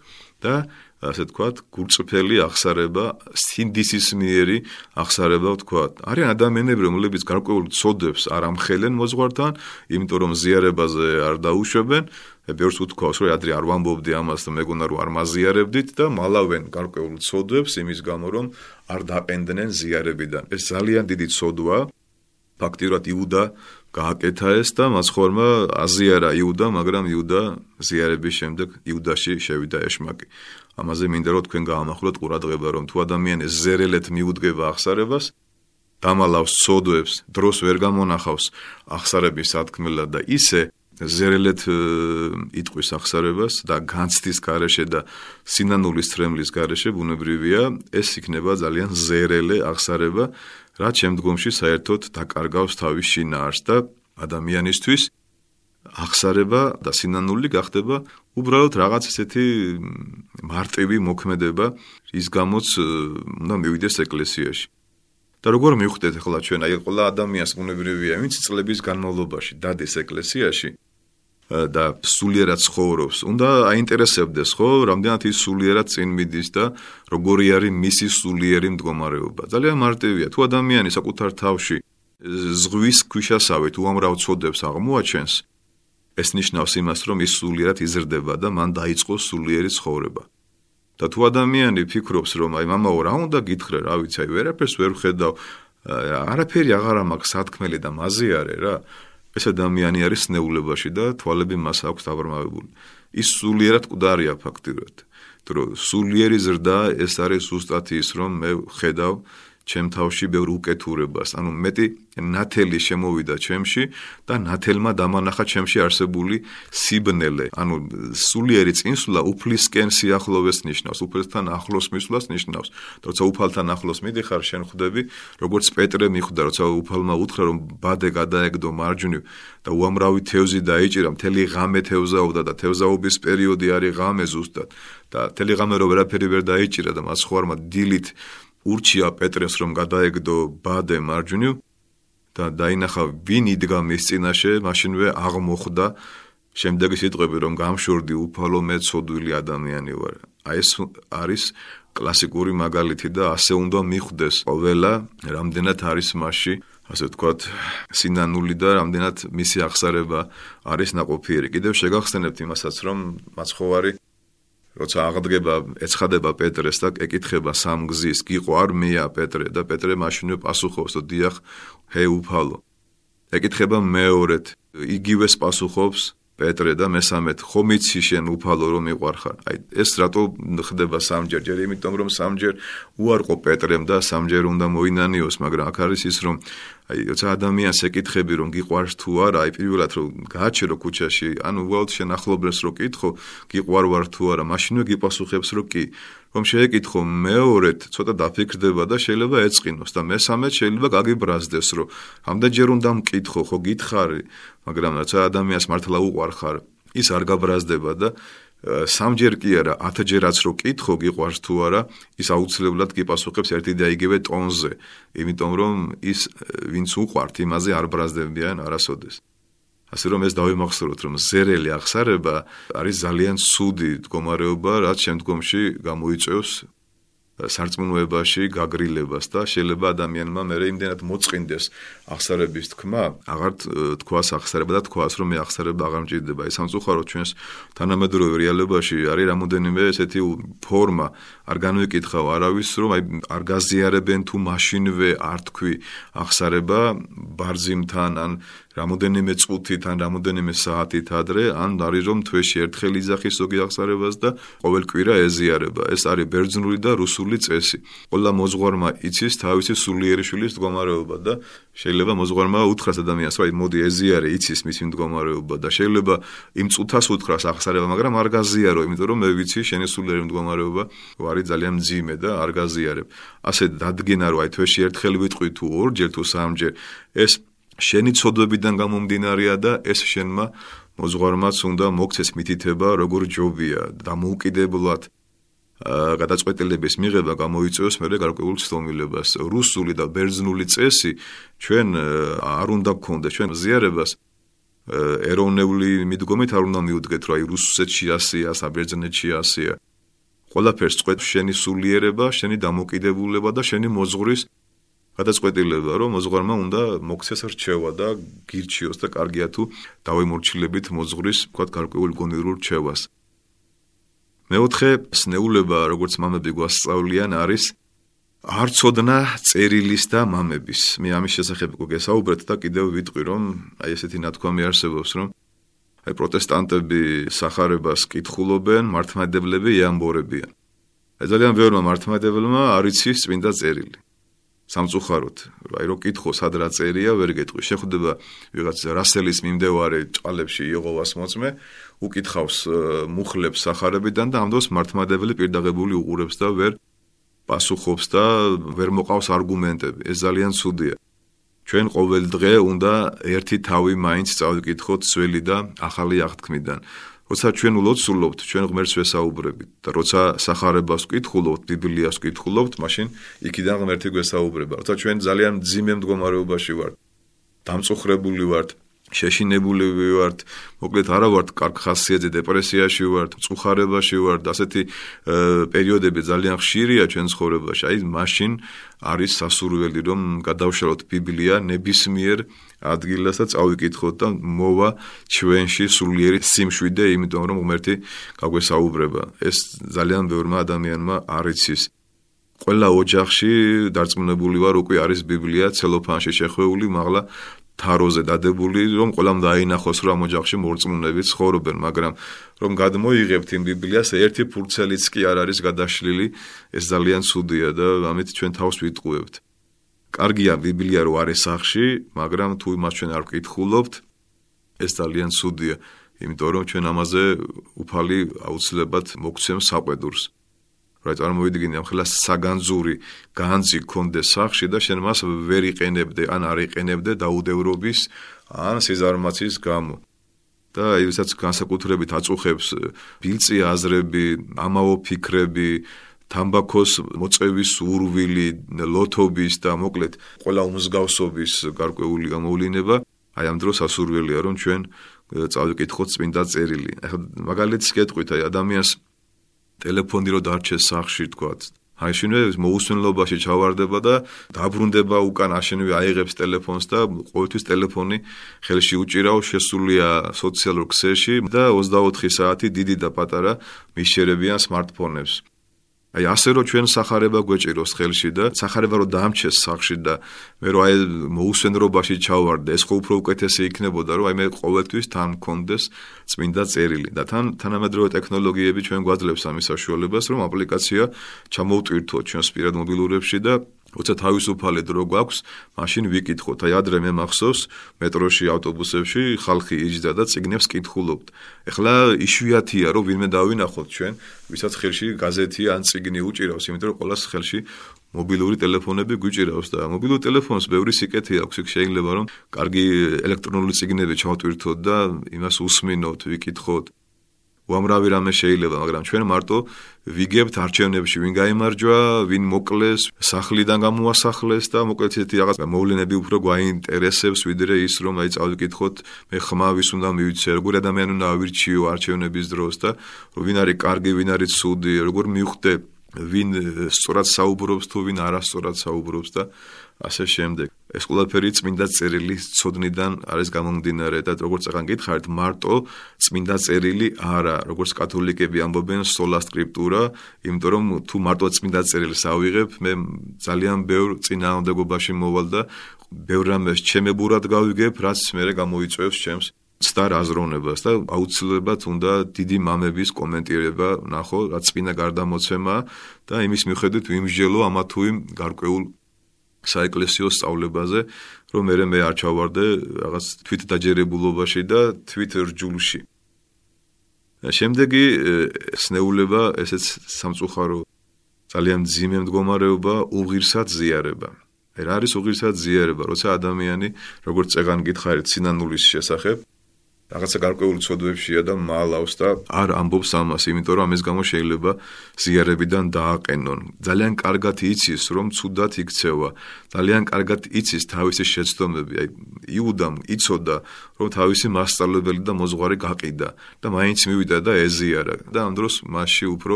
S2: და ასე თქვათ, გულწრფელი აღსარება, სინდისის მიერი აღსარება ვთქვათ. არიან ადამიანები, რომლებიც გარკვეულ ცოდებს არ ამხელენ მოძღვართან, იმიტომ რომ ზიარებაზე არ დაუშვებენ. ბევრს უთქვას, რომ ადრე არ ვამბობდი ამას და მეგონა რომ არ მაზიარებდით და მალავენ გარკვეულ ცოდებს იმის გამო რომ არ დაყენდნენ ზიარებიდან. ეს ძალიან დიდი ცოდვაა. ფაქტიურად იუდა გააკეთა ეს და მასხორმა აზიარა იუდა, მაგრამ იუდა ზიარების შემდეგ იუდაში შევიდა ეშმაკი. ამაზე მინდა რომ თქვენ გაამახვილოთ ყურადღება, რომ თუ ადამიანი ზერელეთ მიუდგება ახსარებას, დამალავს სოდვებს, დროს ვერ გამონახავს ახსარების სათქმელად და ისე ზერელეთ იტყვის ახსარებას და განცდის garaშე და სინანულის ტრემლის garaშე ბუნებრივია, ეს იქნება ძალიან ზერელე ახსარება, რაც შემდგომში საერთოდ დაკარგავს თავის შინაარს და ადამიანისთვის ახსარება და სინანული გახდება უბრალოდ რაღაც ესეთი მარტივი მოქმედება, ის გამოც უნდა მივიდეს ეკლესიაში. და როგორ მივხვდეთ ახლა ჩვენ აი ყველა ადამიანს უნებრივია, ვინც წლების განმავლობაში დადეს ეკლესიაში და სულიერად ცხოვრობს, უნდა აინტერესებდეს, ხო, რამდენად ის სულიერად წინ მიდის და როგორი არის მისი სულიერი მდგომარეობა. ძალიან მარტივია, თუ ადამიანი საკუთარ თავში ზღვის ქვიშასავით უამრავ წოდებს აღმოაჩენს, ეს ნიშნავს იმას, რომ ის სულიერად იზრდება და მან დაიწყო სულიერი ცხოვრება. და თუ ადამიანი ფიქრობს, რომ აი мамаო რა უნდა გითხრა, რა ვიცი, აი ვერაფერს ვერ ხედავ, არაფერი აღარა მაქვს სათქმელი და მაზე არის რა. ეს ადამიანი არის ნეულებაში და თვალები მას აქვს დაბრმავებული. ის სულიერად ყდარია ფაქტიურად. თუ სულიერი ზრდა ეს არის უბრალოდ ის რომ მე ხედავ ჩემ თავში ბევრ უკეთურებას. ანუ მეტი ნათელი შემოვიდა ჩემში და ნათელმა დამანახა ჩემში არსებული სიბნელე. ანუ სულიერი წინსვლა უფლისკენ სიახლოვეს ნიშნავს, უფლისთან ახლოს მისვლას ნიშნავს. და როცა უფალთან ახლოს მიდიხარ, შენ ხვდები, როგორც პეტრე მიხვდა, როცა უფალმა უთხრა, რომ ბადე გადაეგდო მარჯვნივ და უამრავი თევზი დაიჭირა, მთელი ღამე თევზაობდა და თევზაობის პერიოდი არის ღამე ზუსტად. და თელი ღამე რო ვერაფერი ვერ დაიჭირა და მას ხوارმა დილით ურჩია პეტრეს რომ გადაეგდო ბადე მარჯვნივ და დაინახა ვინ იდგა მის წინაშე, მაშინვე აღმოხვდა შემდეგი სიტყვები რომ გამშორდი უფალო მე ცოდვილი ადამიანი ვარ. აი ეს არის კლასიკური მაგალითი და ასე უნდა მიხვდეს ყველა, რამდენად არის მასში ასე ვთქვათ, სინანული და რამდენად მისი აღსარება არის ناقოფიერი. კიდევ შეგახსენებთ იმასაც, რომ მაცხოვარი როცა აღდგება ეცხადება პეტრეს და ეკითხება სამგზის გიყო არ მეა პეტრე და პეტრე მაშინვე პასუხობს და დიახ ჰე უფალო. ეკითხება მეორედ იგივეს პასუხობს პეტრე და მესამედ ხომიცი შენ უფალო რომ მიყვარხარ აი ეს რატო ხდება სამჯერ ჯერ იმიტომ რომ სამჯერ უარყო პეტრემ და სამჯერ უნდა მოინანიოს მაგრამ აქ არის ის რომ აი როცა ადამიანს ეკითხები რომ გიყვარს თუ არა აი პირველად რომ გააჩერო ქუჩაში ანუ უბრალოდ შენ ახლობლებს რო კითხო გიყვარ ვარ თუ არა მაშინვე გიპასუხებს რომ კი რომ შეეკითხო მეორედ ცოტა დაფიქრდება და შეიძლება ეწყინოს და მესამედ შეიძლება გაგიბრაზდეს რომ ამდენჯერ უნდა მკითხო ხო გითხარი მაგრამ რაცა ადამიანს მართლა უყვარხარ ის არ გაბრაზდება და სამჯერ კი არა 10ჯერაც რო კითხო გიყვარს თუ არა ის აუცილებლად გიპასუხებს ერთი და იგივე ტონზე. იმიტომ რომ ის ვინც უყვართ იმაზე არ ბრაზდებიან არასოდეს. ასე რომ ეს დავიმახსოვროთ რომ ზერელი აღსარება არის ძალიან ცუდი მდგომარეობა რაც შემდგომში გამოიწვევს სარწმუნოებაში გაგრილებას და შეიძლება ადამიანმა მე იმდენად მოწყინდეს აღსარების თქმა, აღარ თქვას აღსარება და თქვას რომ მე აღსარება აღარ მჭირდება. ეს სამწუხაროდ ჩვენს თანამედროვე რეალობაში არის რამოდენიმე ესეთი ფორმა, არ განვიკითხავ არავის რომ აი არ გაზიარებენ თუ მაშინვე არ თქვი აღსარება ბარძიმთან ან რამოდენიმე წუთით ან რამოდენიმე საათით ადრე, ან არის რომ თვეში ერთხელ იძახის ზოგი აღსარებას და ყოველ კვირა ეზიარება. ეს არის ბერძნული და რუსული წესი. ყველა მოძღვარმა იცის თავისი სულიერი შვილის მდგომარეობა და შეიძლება მოძღვარმა უთხრას ადამიანს, აი მოდი ეზიარე, იცის მისი მდგომარეობა და შეიძლება იმ წუთას უთხრას აღსარება, მაგრამ არ გაზიარო, იმიტომ რომ მე ვიცი შენი სულიერი მდგომარეობა არის ძალიან მძიმე და არ გაზიარებ. ასე დადგენა რომ აი თვეში ერთხელ ვიტყვი თუ ორჯერ თუ სამჯერ ეს შენი ცოდვებიდან გამომდინარეა და ეს შენმა მოძღვარმაც უნდა მოგცეს მითითება როგორ ჯობია და მოუკიდებლად გადაწყვეტილების მიღება გამოიწვევს მე გარკვეულ ცდომილებას რუსული და ბერძნული წესი ჩვენ არ უნდა გქონდეს ჩვენ ზიარებას ეროვნული მიდგომით არ უნდა მიუდგეთ აი რუსეთში ასია, საბერძნეთში ასია. ყველაფერს წყვეტ შენი სულიერება, შენი დამოკიდებულება და შენი მოძღვრის გადაწყვეტილება, რომ მოძღვარმა უნდა მოქცეს რჩევა და გირჩიოს და კარგია თუ დავიმორჩილებით მოძღვრის, თქვა გარკვეულ გონიერულ რჩევას. მეოთხე სნეულება, როგორც მამები გვასწავლიან, არის არცოდნა წერილის და მამების. მე ამის შესახებ უკვე გესაუბრეთ და კიდევ ვიტყვი, რომ აი ესეთი ნათქვამი არსებობს, რომ აი პროტესტანტები სახარებას კითხულობენ, მართლმადიდებლები იამბორებიან. ძალიან ბევრმა მართლმადიდებელმა არ იცის წმინდა წერილი. სამწუხაროდ, აი რო კითხო სად რა წერია, ვერ გეტყვი. შეხვდება ვიღაც რასელის მიმდევარე ჭალებში იეღოვას მოწმე, უკითხავს მუხლებს სახარებიდან და ამ დროს მართმადებელი პირდაღებული უყურებს და ვერ პასუხობს და ვერ მოყავს არგუმენტები. ეს ძალიან ცუდია. ჩვენ ყოველ დღე უნდა ერთი თავი მაინც წავიკითხოთ ძველი და ახალი აღთქმიდან. როცა ჩვენ ულოცულობთ, ჩვენ ღმერთს ვესაუბრებით და როცა სახარებას ვკითხულობთ, ბიბლიას ვკითხულობთ, მაშინ იქიდან ღმერთი გვესაუბრება. როცა ჩვენ ძალიან ძიმე მდგომარეობაში ვართ, დამწუხრებული ვართ, შეშინებული ვართ, მოკლედ არა ვართ კარგ ხასიათზე დეპრესიაში ვართ, წუხარებაში ვართ, ასეთი პერიოდები ძალიან ხშირია ჩვენ ცხოვრებაში. აი, მაშინ არის სასურველი, რომ გადავშალოთ ბიბლია ნებისმიერ ადგილას და წავიკითხოთ და მოვა ჩვენში სულიერი სიმშვიდე, იმიტომ რომ ღმერთი გაგვესაუბრება. ეს ძალიან ბევრმა ადამიანმა არ იცის. ყველა ოჯახში დარწმუნებული ვარ, უკვე არის ბიბლია ცელოფანში შეხვეული, მაგრამ თაროზე დადებული, რომ ყველამ დაინახოს, რომ ამ ოჯახში მორწმუნეები ცხოვრობენ, მაგრამ რომ გადმოიღებთ იმ ბიბლიას, ერთი ფურცელიც კი არ არის გადაშლილი, ეს ძალიან ცუდია და ამით ჩვენ თავს ვიტყუებთ. კარგია ბიბლია რო არის სახში, მაგრამ თუ იმას ჩვენ არ ვკითხულობთ, ეს ძალიან ცუდია, იმიტომ რომ ჩვენ ამაზე უფალი აუცილებლად მოგცემს საყვედურს. რა წარმოვიდგინე ამ ხელას საგანძური განძი კონდეს სახში და შენ მას ვერ იყენებდე ან არ იყენებდე დაუდევრობის ან სიზარმაცის გამო და ისაც განსაკუთრებით აწუხებს ბილწი აზრები, ამაო ფიქრები, თამბაქოს მოწევის ურვილი, ლოთობის და მოკლედ ყველა უმსგავსობის გარკვეული გამოვლინება, აი ამ დროს ასურველია რომ ჩვენ წავიკითხოთ წმინდა წერილი. ახლა მაგალითს გეტყვით აი ადამიანს ტელეფონი რო დარჩეს სახში თქვა აი შინვე მოუსვენლობაში ჩავარდება და დაბრუნდება უკან აშენვე აიღებს ტელეფონს და ყოველთვის ტელეფონი ხელში უჭირაო შესულია სოციალურ ქსელში და 24 საათი დიდი და პატარა მიშერებიან smartphone-ებს აი ასე რომ ჩვენ сахарება გვეჭიროს ხელში და сахарება რომ დაამჩეს სახში და მე რომ აი მოუსვენრობაში ჩავარდა ეს ხო უფრო უკეთესი იქნებოდა რომ აი მე ყოველთვის თან მქონდეს წმინდა წერილი. და თან თანამედროვე ტექნოლოგიები ჩვენ გვაძლევს ამის საშუალებას რომ აპლიკაცია ჩამოვტვირთოთ ჩვენს პირად მობილურებში და როცა თავისუფალი დრო გვაქვს, მაშინ ვიკითხოთ. აი ადრე მე მახსოვს, მეტროში, ავტობუსებში ხალხი იჯდა და ციგნებს კითხულობთ. ეხლა იშვიათია, რომ ვინმე დავინახოთ ჩვენ, ვისაც ხელში გაზეთი ან ციგნი უჭირავს, იმიტომ რომ ყოველს ხელში მობილური ტელეფონები გვიჭირავს და მობილურ ტელეფონს ბევრი სიკეთე აქვს, იქ შეიძლება რომ კარგი ელექტრონული ციგნები ჩავტვირთოთ და იმას უსმინოთ, ვიკითხოთ. უამრავი რამე შეიძლება, მაგრამ ჩვენ მარტო ვიგებთ არჩევნებში, ვინ გამოიმარჯვა, ვინ მოკლეს, სახლიდან გამოასახლეს და მოკლედ ესეთი რაღაც მოვლენები უფრო გვაინტერესებს, ვიდრე ის, რომ აი წავიკითხოთ, მე ხმა ვის უნდა მივიცე, როგორ ადამიანი უნდა ავირჩიო არჩევნების დროს და ვინ არის კარგი, ვინ არის ცუდი, როგორ მივხვდე ვინ სწორად საუბრობს თუ ვინ არასწორად საუბრობს და ასე შემდეგ. ეს ყველაფერი წმინდა წერილის ცოდნიდან არის გამომდინარე და როგორც აღან გითხარით, მარტო წმინდა წერილი არა, როგორც კათოლიკები ამბობენ, sola scriptura, იმიტომ რომ თუ მარტო წმინდა წერილს ავიღებ, მე ძალიან ბევრ წინააღმდეგობაში მოვალ და ბევრ რამეს ჩემებურად გავიგებ, რაც მე გამოიწვევს ჩემს სტარ აზროვნებას და აუცილებლად უნდა დიდი მამების კომენტირება ნახო, რაც წინა გარდამოცემა და იმის მიხედვით ვიმსჯელო ამა თუ იმ გარკვეულ საეკლესიო სწავლებაზე, რომ მე მე არ ჩავარდე რაღაც თვით დაჯერებულობაში და თვით რჯულში. შემდეგი სნეულება ესეც სამწუხარო ძალიან ძიმე მდგომარეობა უღირსად ზიარება. რა არის უღირსად ზიარება, როცა ადამიანი როგორც წეგან გითხარით სინანულის შესახებ რაღაცა გარკვეული ცოდვებშია და მალავს და არ ამბობს ამას, იმიტომ რომ ამის გამო შეიძლება ზიარებიდან დააყენონ. ძალიან კარგად იცის, რომ ცუდად იქცევა. ძალიან კარგად იცის თავისი შეცდომები. აი იუდამ იცოდა, რომ თავისი მასწავლებელი და მოძღვარი გაყიდა და მაინც მივიდა და ეზიარა. და ამ დროს მასში უფრო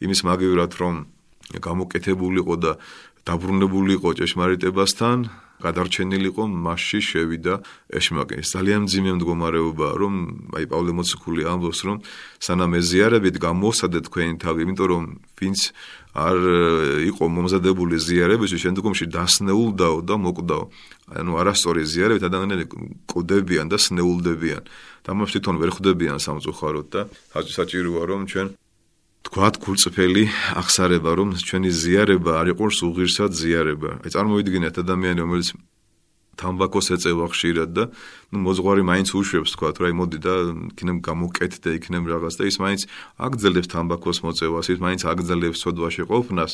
S2: იმის მაგივრად რომ გამოკეთებულიყო და დაბრუნებულიყო ჭეშმარიტებასთან გადარჩენილიყო მასში შევიდა ეშმაკი. ეს ძალიან ძიმე მდგომარეობა, რომ აი პავლე მოციქული ამბობს, რომ სანამ ეზიარებით გამოსადეთ თქვენი თავი, იმიტომ რომ ვინც არ იყო მომზადებული ზიარების, შემდგომში დასნეულდაო და მოკვდაო. ანუ არასწორი ზიარებით ადამიანები კოდებიან და სნეულდებიან. და მას თვითონ ვერ ხვდებიან სამწუხაროდ და საჭიროა რომ ჩვენ თქვათ გულწრფელი ახსარება რომ ჩვენი ზიარება არ იყოს უღირსად ზიარება. აი წარმოვიდგინეთ ადამიანი რომელიც თამბაქოს ეწევა ხშირად და ნუ მოძღვარი მაინც უშვებს თქვათ რა აი მოდი და იქნებ გამოკეთდე იქნებ რაღაც და ის მაინც აგძელებს თამბაქოს მოწევას ის მაინც აგძელებს სოდვაში ყოფნას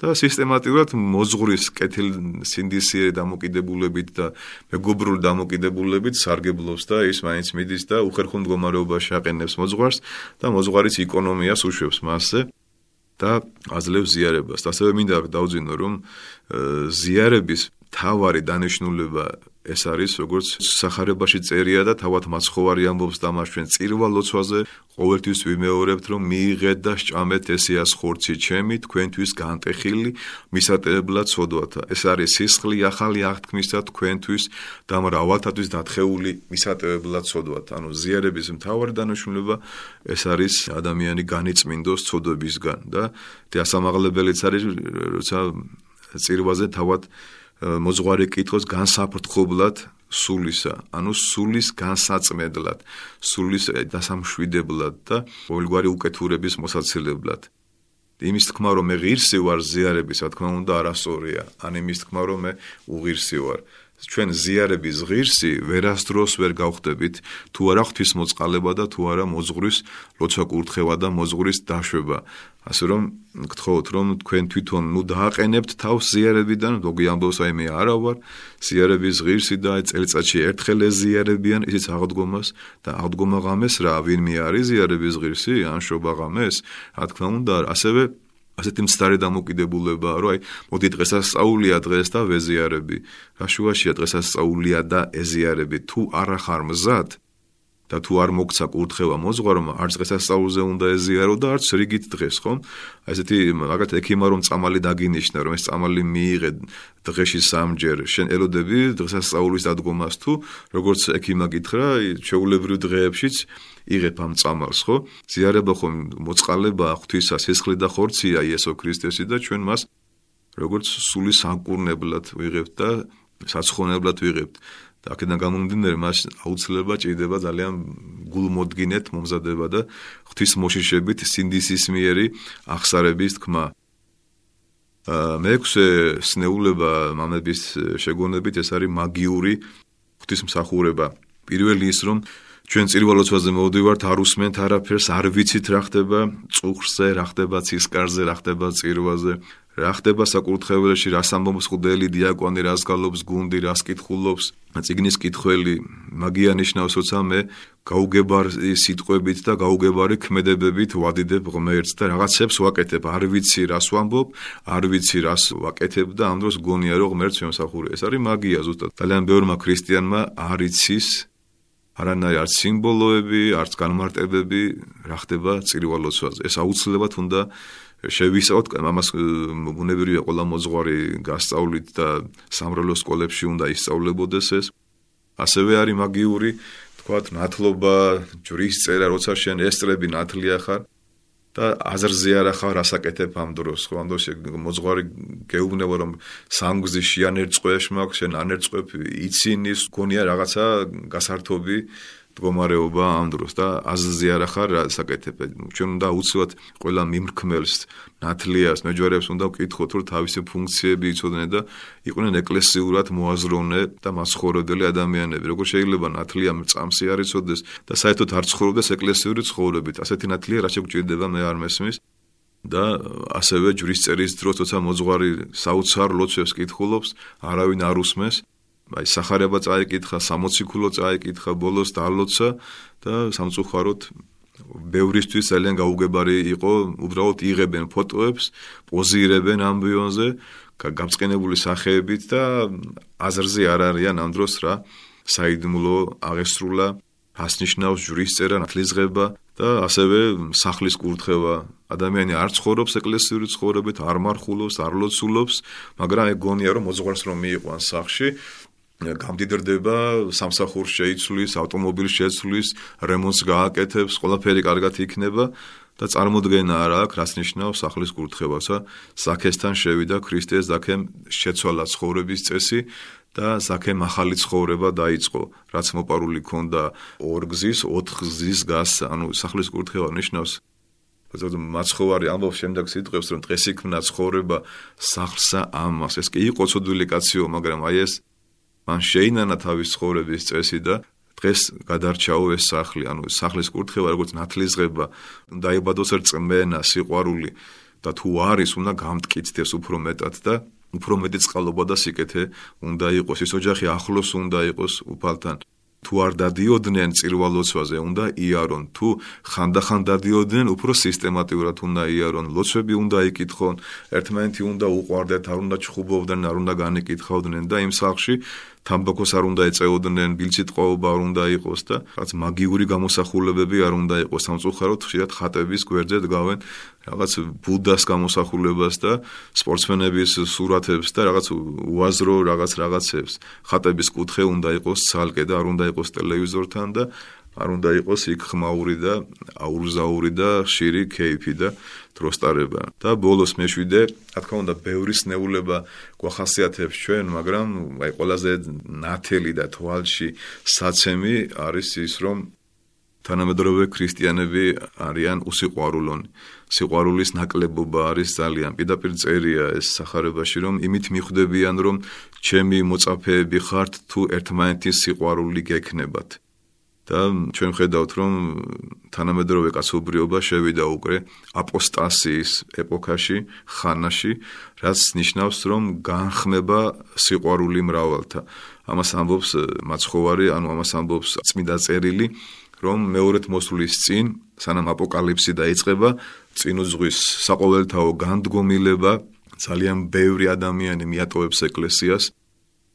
S2: და სისტემატურად მოძღვრის კეთილ სინდისიერი დამოკიდებულებით და მეგობრული დამოკიდებულებით სარგებლობს და ის მაინც მიდის და უხერხულ მდგომარეობაში აყენებს მოძღვარს და მოძღვარის ეკონომიას უშვებს მასზე და აძლევს ზიარებას. ასევე მინდა დავძინო რომ ზიარების თავარი დანიშნულება ეს არის როგორც სახარებაში წერია და თავად მაცხოვარი ამბობს და მას ჩვენ წირვა ლოცვაზე ყოველთვის ვიმეორებთ რომ მიიღეთ და სჭამეთ ესეას ხორცი ჩემი თქვენთვის განტეხილი მისატებებლად სოდვათა. ეს არის სისხლი ახალი აღთქმისა თქვენთვის და მრავალთათვის დათხეული მისატებებლად სოდვათა. ანუ ზიარების მთავარი დანიშნულება ეს არის ადამიანი განიწმინდოს ცოდვებისგან და დასამაღლებელიც არის როცა წირვაზე თავად მოძღვარი კითხოს განსაფრთხობლად სულისა, ანუ სულის განსაწმედლად, სულის დასამშვიდებლად და ყოველგვარი უკეთურების მოსაცილებლად. იმის თქმა რომ მე ღირსი ვარ ზიარების, რა თქმა უნდა, არასწორია. ან იმის თქმა რომ მე უღირსი ვარ. ჩვენ ზიარების ღირსი ვერასდროს ვერ გავხდებით. თუ არა ღვთის მოწყალება და თუ არა მოძღვრის ლოცვა კურთხევა და მოძღვრის დაშვება. ასე რომ გთხოვთ რომ თქვენ თვითონ ნუ დააყენებთ თავს ზიარებიდან ლოგი ამბობს აი მე არა ვარ. ზიარების ღირსი და წელიწადში ერთხელ ეზიარებიან ისიც აღდგომას და აღდგომა ღამეს რა ვინმე არის ზიარების ღირსი ან შობა ღამეს რა თქმა უნდა ასევე ასეთი მცდარი დამოკიდებულება, რომ აი, მოდი დღესასწაულია დღეს და ვეზიარები. რა შუაშია დღესასწაულია და ეზიარები, თუ არა ხარ მზად და თუ არ მოგცა კურთხევა მოზღვარმა, არც დღესასწაულზე უნდა ეზიარო და არც რიგით დღეს, ხო? აი ესეთი მაგათ ექიმა რომ წამალი დაგინიშნა, რომ ეს წამალი მიიღე დღეში სამჯერ, შენ ელოდები დღესასწაულის დადგომას თუ როგორც ექიმა გითხრა, შეულებრივ დღეებშიც იღებ ამ წამალს, ხო? ზიარება ხომ მოწყალება ღვთისა სისხლი და ხორცია იესო ქრისტესი და ჩვენ მას როგორც სული საკურნებლად ვიღებთ და საცხონებლად ვიღებთ. და აქედან გამომდინარე, მას აუცილებლად ჭირდება ძალიან გულმოდგინეთ მომზადება და ღვთის მოშიშებით სინდისის მიერი ახსარების თქმა. მეექვსე სნეულება მამების შეგონებით ეს არის მაგიური ღვთისმსახურება. პირველი ის რომ ჩვენ წირვალოცვაზე მოვდივართ, არ უსმენთ არაფერს, არ ვიცით რა ხდება წუხრზე, რა ხდება ცისკარზე, რა ხდება წირვაზე, რა ხდება საკურთხეველში, რას ამბობს ხუდელი დიაკვანი, რას გალობს გუნდი, რას კითხულობს. ციგნის კითხველი მაგია ნიშნავს, როცა მე გაუგებარი სიტყვებით და გაუგებარი ქმედებებით ვადიდებ ღმერთს და რაღაცებს ვაკეთებ, არ ვიცი რას ვამბობ, არ ვიცი რას ვაკეთებ და ამ დროს გონია რომ ღმერთს შემსახურე. ეს არის მაგია ზუსტად. ძალიან ბევრმა ქრისტიანმა არ იცის არანაირი არც სიმბოლოები, არც განმარტებები რა ხდება წირვალოცვაზე. ეს აუცილებლად უნდა შევისწავლოთ, ამას ბუნებრივია ყველა მოძღვარი გასწავლით და სამრელო სკოლებში უნდა ისწავლებოდეს ეს. ასევე არის მაგიური, თქვათ, ნათლობა, ჯვრის წერა, როცა შენ ესტრები ნათლია ხარ, და აზრზე არ ახარ ასაკეთებ ამ დროს ხო? ამ დროს მოძღვარი გეუბნება რომ სამგზის შიანერწყვეშ მაქვს შენ ანერწყვებ იცინის გონია რაღაცა გასართობი მდგომარეობა ამ დროს და აზრზე არ ახარ საკეთებ ჩვენ უნდა უცბად ყველა მიმრქმელს ნათლიას მეჯვარებს უნდა ვკითხოთ რომ თავისი ფუნქციები იცოდნენ და იყვნენ ეკლესიურად მოაზროვნე და მასხორებელი ადამიანები. როგორ შეიძლება ნათლია წამსი არ იცოდეს და საერთოდ არ ცხოვრობდეს ეკლესიური ცხოვრებით? ასეთი ნათლია რა შეგვჭირდება მე არ მესმის. და ასევე ჯვრის წერის დროს თორსა მოძღვარი საოცარ ლოცვებს კითხულობს არავინ არ უსმეს აი სახარება წაიკითხა, 60 ქულო წაიკითხა, ბოლოს დალოცა და სამწუხაროდ ბევრისთვის ძალიან გაუგებარი იყო, უბრალოდ იღებენ ფოტოებს, პოზირებენ ამბიონზე, გამწყენებული სახეებით და აზრზე არ არიან ამ დროს რა საიდუმლო აღესრულა ასნიშნავს ჯვრის წერა, ნათლისღება და ასევე სახლის კურთხევა. ადამიანი არ ცხოვრობს ეკლესიური ცხოვრებით, არ მარხულობს, არ ლოცულობს, მაგრამ ეგონია რომ მოძღვარს რომ მიიყვანს სახში, გამდიდრდება სამსახურს შეიცვლის, ავტომობილს შეცვლის, რემონტს გააკეთებს, ყველაფერი კარგად იქნება და წარმოდგენა არ აქვს, რას ნიშნავს სახლის კურთხევასა. საქესთან შევიდა ქრისტეს ზაქემ შეცვალა ცხოვრების წესი და ზაქემ ახალი ცხოვრება დაიწყო, რაც მოპარული ქონდა ორგზის, ოთხგზის გას, ანუ სახლის კურთხევა ნიშნავს. ზოგადად მაცხოვარი ამბობს შემდეგ სიტყვებს რომ დღეს იქმნა ცხოვრება სახლსა ამას. ეს კი იყო ცოდვილი კაციო მაგრამ აი ეს მან შეინანა თავის ცხოვრების წესი და დღეს გადარჩაო ეს სახლი, ანუ სახლის კურთხევა როგორც ნათლისღება, დაიბადოს რწმენა, სიყვარული და თუ არის, უნდა გამტკიცდეს უფრო მეტად და უფრო მეტი წყალობა და სიკეთე უნდა იყოს. ის ოჯახი ახლოს უნდა იყოს უფალთან. თუ არ დადიოდნენ წირვალოცვაზე, უნდა იარონ. თუ ხანდახან დადიოდნენ, უფრო სისტემატურად უნდა იარონ. ლოცვები უნდა იკითხონ, ერთმანეთი უნდა უყვარდეთ, არ უნდა ჩხუბობდნენ, არ უნდა განეკითხავდნენ და იმ სახლში თამბაქოს არ უნდა ეწეოდნენ, ბილციტყვაობა არ უნდა იყოს და რაღაც მაგიური გამოსახულებები არ უნდა იყოს. სამწუხაროდ ხშირად ხატების გვერდზე დგავენ რაღაც ბუდას გამოსახულებას და სპორტსმენების სურათებს და რაღაც უაზრო რაღაც რაღაცებს. ხატების კუთხე უნდა იყოს ცალკე და არ უნდა იყოს ტელევიზორთან და არ უნდა იყოს იქ ხმაური და აურზაური და ხშირი кейფი და დროსტარება. და ბოლოს მეშვიდე, რა თქმა უნდა, ბევრი სნეულება გვახასიათებს ჩვენ, მაგრამ აი ყველაზე ნათელი და თვალში საცემი არის ის, რომ თანამედროვე ქრისტიანები არიან უსიყვარულონი. სიყვარულის ნაკლებობა არის ძალიან პირდაპირ წერია ეს სახარებაში, რომ იმით მიხვდებიან, რომ ჩემი მოწაფეები ხართ თუ ერთმანეთის სიყვარული გექნებათ. და ჩვენ ხედავთ რომ თანამედროვე კაცობრიობა შევიდა უკვე აპოსტასიის ეპოქაში, ხანაში, რაც ნიშნავს რომ განხმება სიყვარული მრავალთა. ამას ამბობს მაცხოვარი, ანუ ამას ამბობს წმინდა წერილი, რომ მეორეთ მოსulis წინ, სანამ აპოკალიფსი დაიწყება, წინუ ზღვის საყოველთაო განდგომილება ძალიან ბევრი ადამიანი მიატოვებს ეკლესიას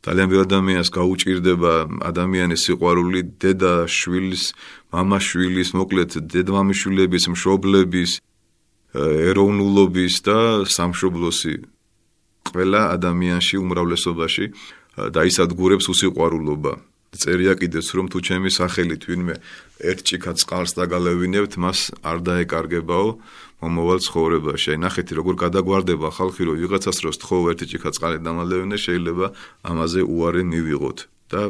S2: ძალიან ბევრი ადამიანს გაუჭირდება ადამიანის სიყვარული დედა შვილის, мама შვილის, მოკლედ დედმამიშვილების, მშობლების, ეროვნულობის და სამშობლოსი ყველა ადამიანში უმრავლესობაში დაისადგურებს უსიყვარულობა. წერია კიდეც რომ თუ ჩემი სახელით ვინმე ერთ ჭიქა წყალს დაგალევინებთ, მას არ დაეკარგებაო. მომავალ ცხოვრებაში. აი ნახეთი როგორ გადაგვარდება ხალხი რომ ვიღაცას დროს თხოვ ერთი ჭიქა წყალი დამალევინე შეიძლება ამაზე უარი მივიღოთ და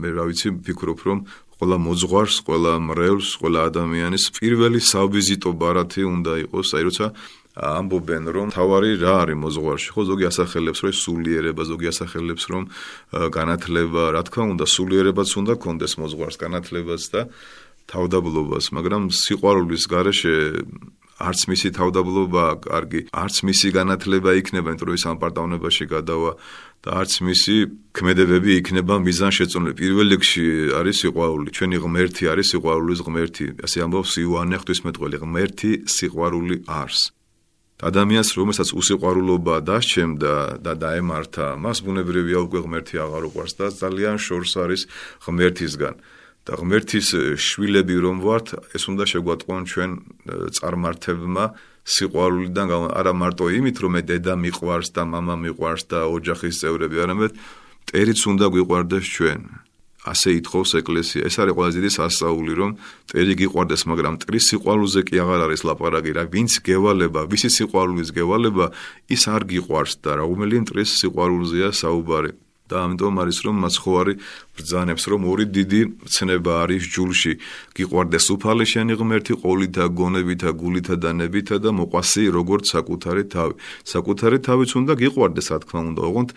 S2: მე რა ვიცი ვფიქრობ რომ ყველა მოძღვარს, ყველა მრევლს, ყველა ადამიანის პირველი სავიზიტო ბარათი უნდა იყოს, აი როცა ამბობენ რომ თავარი რა არის მოძღვარში, ხო ზოგი ასახელებს რომ სულიერება, ზოგი ასახელებს რომ განათლება, რა თქმა უნდა, სულიერებაც უნდა კონდეს მოძღვარს, განათლებაც და თავდაბლობას, მაგრამ სიყვარულის garaშე არც მისი თავდაბლობა კარგი, არც მისი განათლება იქნება, იმიტომ რომ ის ამ პარტავნებაში გადავა და არც მისი ქმედებები იქნება მიზანშეწონილი. პირველ რიგში არის სიყვარული, ჩვენი ღმერთი არის სიყვარულის ღმერთი. ასე ამბობს იოანე ღვთისმეტყველი, ღმერთი სიყვარული არის. ადამიანს რომელსაც უსიყვარულობა დასჩემდა და დაემართა, მას ბუნებრივია უკვე ღმერთი აღარ უყვარს და ძალიან შორს არის ღმერთისგან. და ღმერთის შვილები რომ ვართ, ეს უნდა შეგვატყონ ჩვენ წარმართებმა სიყვარულიდან არა მარტო იმით, რომ მე დედა მიყვარს და мама მიყვარს და ოჯახის წევრები, არამედ ტერიც უნდა გვიყვარდეს ჩვენ. ასე ითხოვს ეკლესია. ეს არის ყველაზე დიდი სასწაული, რომ ტერი გიყვარდეს, მაგრამ ტრის სიყვარულზე კი აღარ არის ლაპარაკი რა. ვინც გევალება, ვისი სიყვარულის გევალება, ის არ გიყვარს და რა უმელი ტრის სიყვარულზეა საუბარი. და ამიტომ არის რომ მაცხოვარი ბრძანებს რომ ორი დიდი ცნება არის ჯულში. გიყვარდეს უფალი შენი ღმერთი ყოლითა გონებითა გულითა და ნებითა და მოყვასი როგორც საკუთარი თავი. საკუთარი თავიც უნდა გიყვარდეს რა თქმა უნდა ოღონდ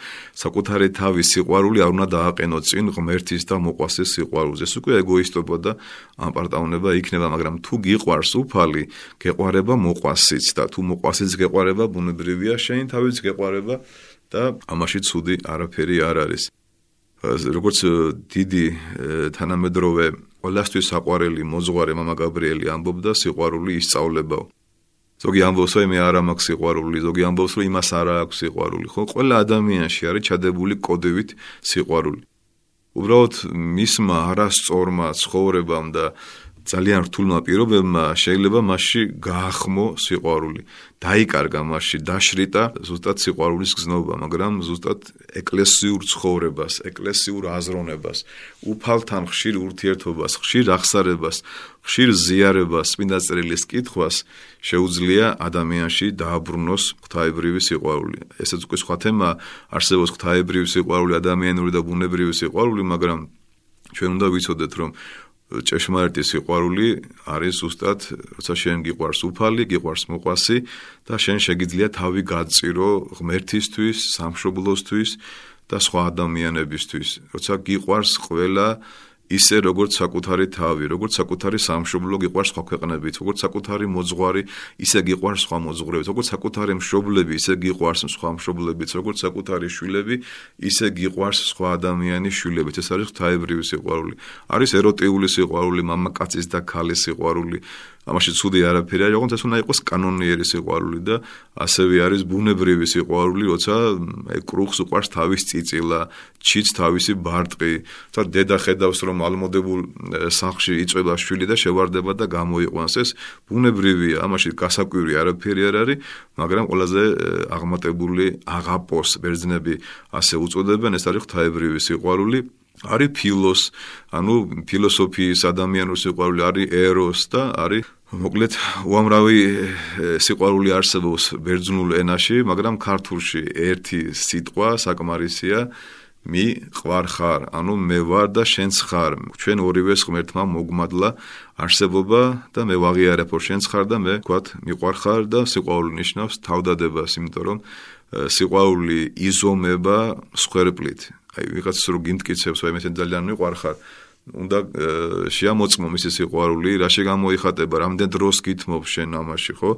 S2: საკუთარი თავის სიყვარული არ უნდა დააყენო წინ ღმერთის და მოყვასის სიყვარულზე. ეს უკვე ეგოისტობა და ამპარტაუნება იქნება მაგრამ თუ გიყვარს უფალი გეყვარება მოყვასიც და თუ მოყვასიც გეყვარება ბუნებრივია შენი თავიც გეყვარება და ამაში ცუდი არაფერი არ არის. როგორც დიდი თანამედროვე ყველასთვის საყვარელი მოძღვარე მამა გაბრიელი ამბობდა სიყვარული ისწავლებაო. ზოგი ამბობს, რომ მე არ მაქვს სიყვარული, ზოგი ამბობს, რომ იმას არ აქვს სიყვარული, ხო? ყველა ადამიანში არის ჩადებული კოდებით სიყვარული. უბრალოდ მისმა არასწორმა ცხოვრებამ და ძალიან რთულმა პირობებმა შეიძლება მასში გაახმო სიყვარული. დაიკარგა მასში, დაშრიტა ზუსტად სიყვარულის გზნობა, მაგრამ ზუსტად ეკლესიურ ცხოვრებას, ეკლესიურ აზროვნებას, უფალთან ხშირ ურთიერთობას, ხშირ აღსარებას, ხშირ ზიარებას, წმინდა წერილის კითხვას შეუძლია ადამიანში დააბრუნოს ღვთაებრივი სიყვარული. ესეც უკვე სხვა თემა, არსებობს ღვთაებრივი სიყვარული, ადამიანური და ბუნებრივი სიყვარული, მაგრამ ჩვენ უნდა ვიცოდეთ, რომ ჭეშმარიტი სიყვარული არის ზუსტად, როცა შენ გიყვარს უფალი, გიყვარს მოყვასი და შენ შეგიძლია თავი გაწირო ღმერთისთვის, სამშობლოსთვის და სხვა ადამიანებისთვის. როცა გიყვარს ყველა ისე როგორც საკუთარი თავი, როგორც საკუთარი სამშობლო გიყვარს სხვა ქვეყნებით, როგორც საკუთარი მოძღვარი, ისე გიყვარს სხვა მოძღვრებით, როგორც საკუთარი მშობლები, ისე გიყვარს სხვა მშობლებიც, როგორც საკუთარი შვილები, ისე გიყვარს სხვა ადამიანის შვილებით. ეს არის ღვთაებრივი სიყვარული. არის ეროტიული სიყვარული, მამაკაცის და ქალის სიყვარული. ამაში ცუდი არაფერი არ იყო, ეს უნდა იყოს კანონიერი სიყვარული და ასევე არის ბუნებრივი სიყვარული, როცა კრუხს უყარს თავის წიწილა, ჩიც თავისი ბარტყი, და დედა ხედავს რომ რომ ალმოდებულ სახლში იწვევდა შვილი და შევარდება და გამოიყვანს ეს. ბუნებრივია, ამაში გასაკვირი არაფერი არ არის, მაგრამ ყველაზე აღმატებული აღაპოს ბერძნები ასე უწოდებენ, ეს არის ღვთაებრივი სიყვარული არის ფილოს, ანუ ფილოსოფიის ადამიანური სიყვარული არის ეროს და არის მოკლედ უამრავი სიყვარული არსებობს ბერძნულ ენაში, მაგრამ ქართულში ერთი სიტყვა საკმარისია მი ყვარ ხარ, ანუ მე ვარ და შენც ხარ. ჩვენ ორივეს ღმერთმა მოგმადლა არსებობა და მე ვაღიარებ որ შენც ხარ და მე ვქვათ მიყვარ ხარ და სიყვარული ნიშნავს თავდადებას, იმიტომ რომ სიყვარული იზომება სხერპლით. აი ვიღაცას რო გინტკიცებს, აი მე ძალიან მიყვარ ხარ. უნდა შეამოწმო მისი სიყვარული, რა შეგამოიხატება, რამდენ დროს გითმობ შენ ამაში, ხო?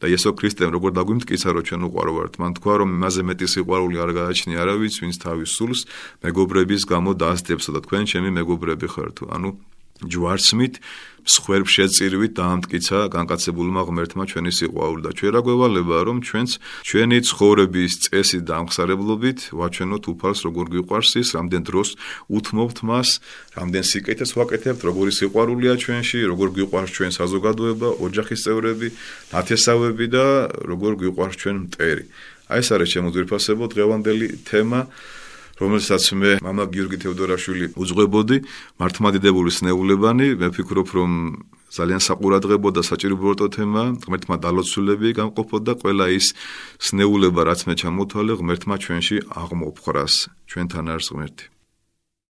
S2: და იესო ქრისტემ როგორ დაგვიმტკიცა რომ ჩვენ უყარო ვართ, მან თქვა რომ იმაზე მეტი სიყვარული არ გააჩნია არავის, ვინც თავის სულს მეგობრების გამო დაასწრებსა და თქვენ ჩემი მეგობრები ხართ. ანუ ჯვარცმით მსხვერპ შეწირვით დაამტკიცა განკაცებულმა ღმერთმა ჩვენი სიყვარული და ჩვენ რა გვევალება რომ ჩვენც ჩვენი ცხოვრების წესი და ამხსარებლობით ვაჩვენოთ უფალს როგორ გვიყვარს ის რამდენ დროს უთმობთ მას რამდენ სიკეთეს ვაკეთებთ როგორი სიყვარულია ჩვენში როგორ გვიყვარს ჩვენ საზოგადოება ოჯახის წევრები ნათესავები და როგორ გვიყვარს ჩვენ მტერი. აი ეს არის ჩემო ძირფასებო დღევანდელი თემა რომელსაც მე მამა გიორგი თევდორაშვილი უძღვებოდი, მართლმადიდებული სნეულებანი, მე ვფიქრობ, რომ ძალიან საყურადღებო და საჭირო თემა ღმერთმა დალოცულები გამყოფოდა ყველა ის სნეულება რაც მე ჩამოთვალე ღმერთმა ჩვენში აღმოფხვრას ჩვენთან არის ღმერთი.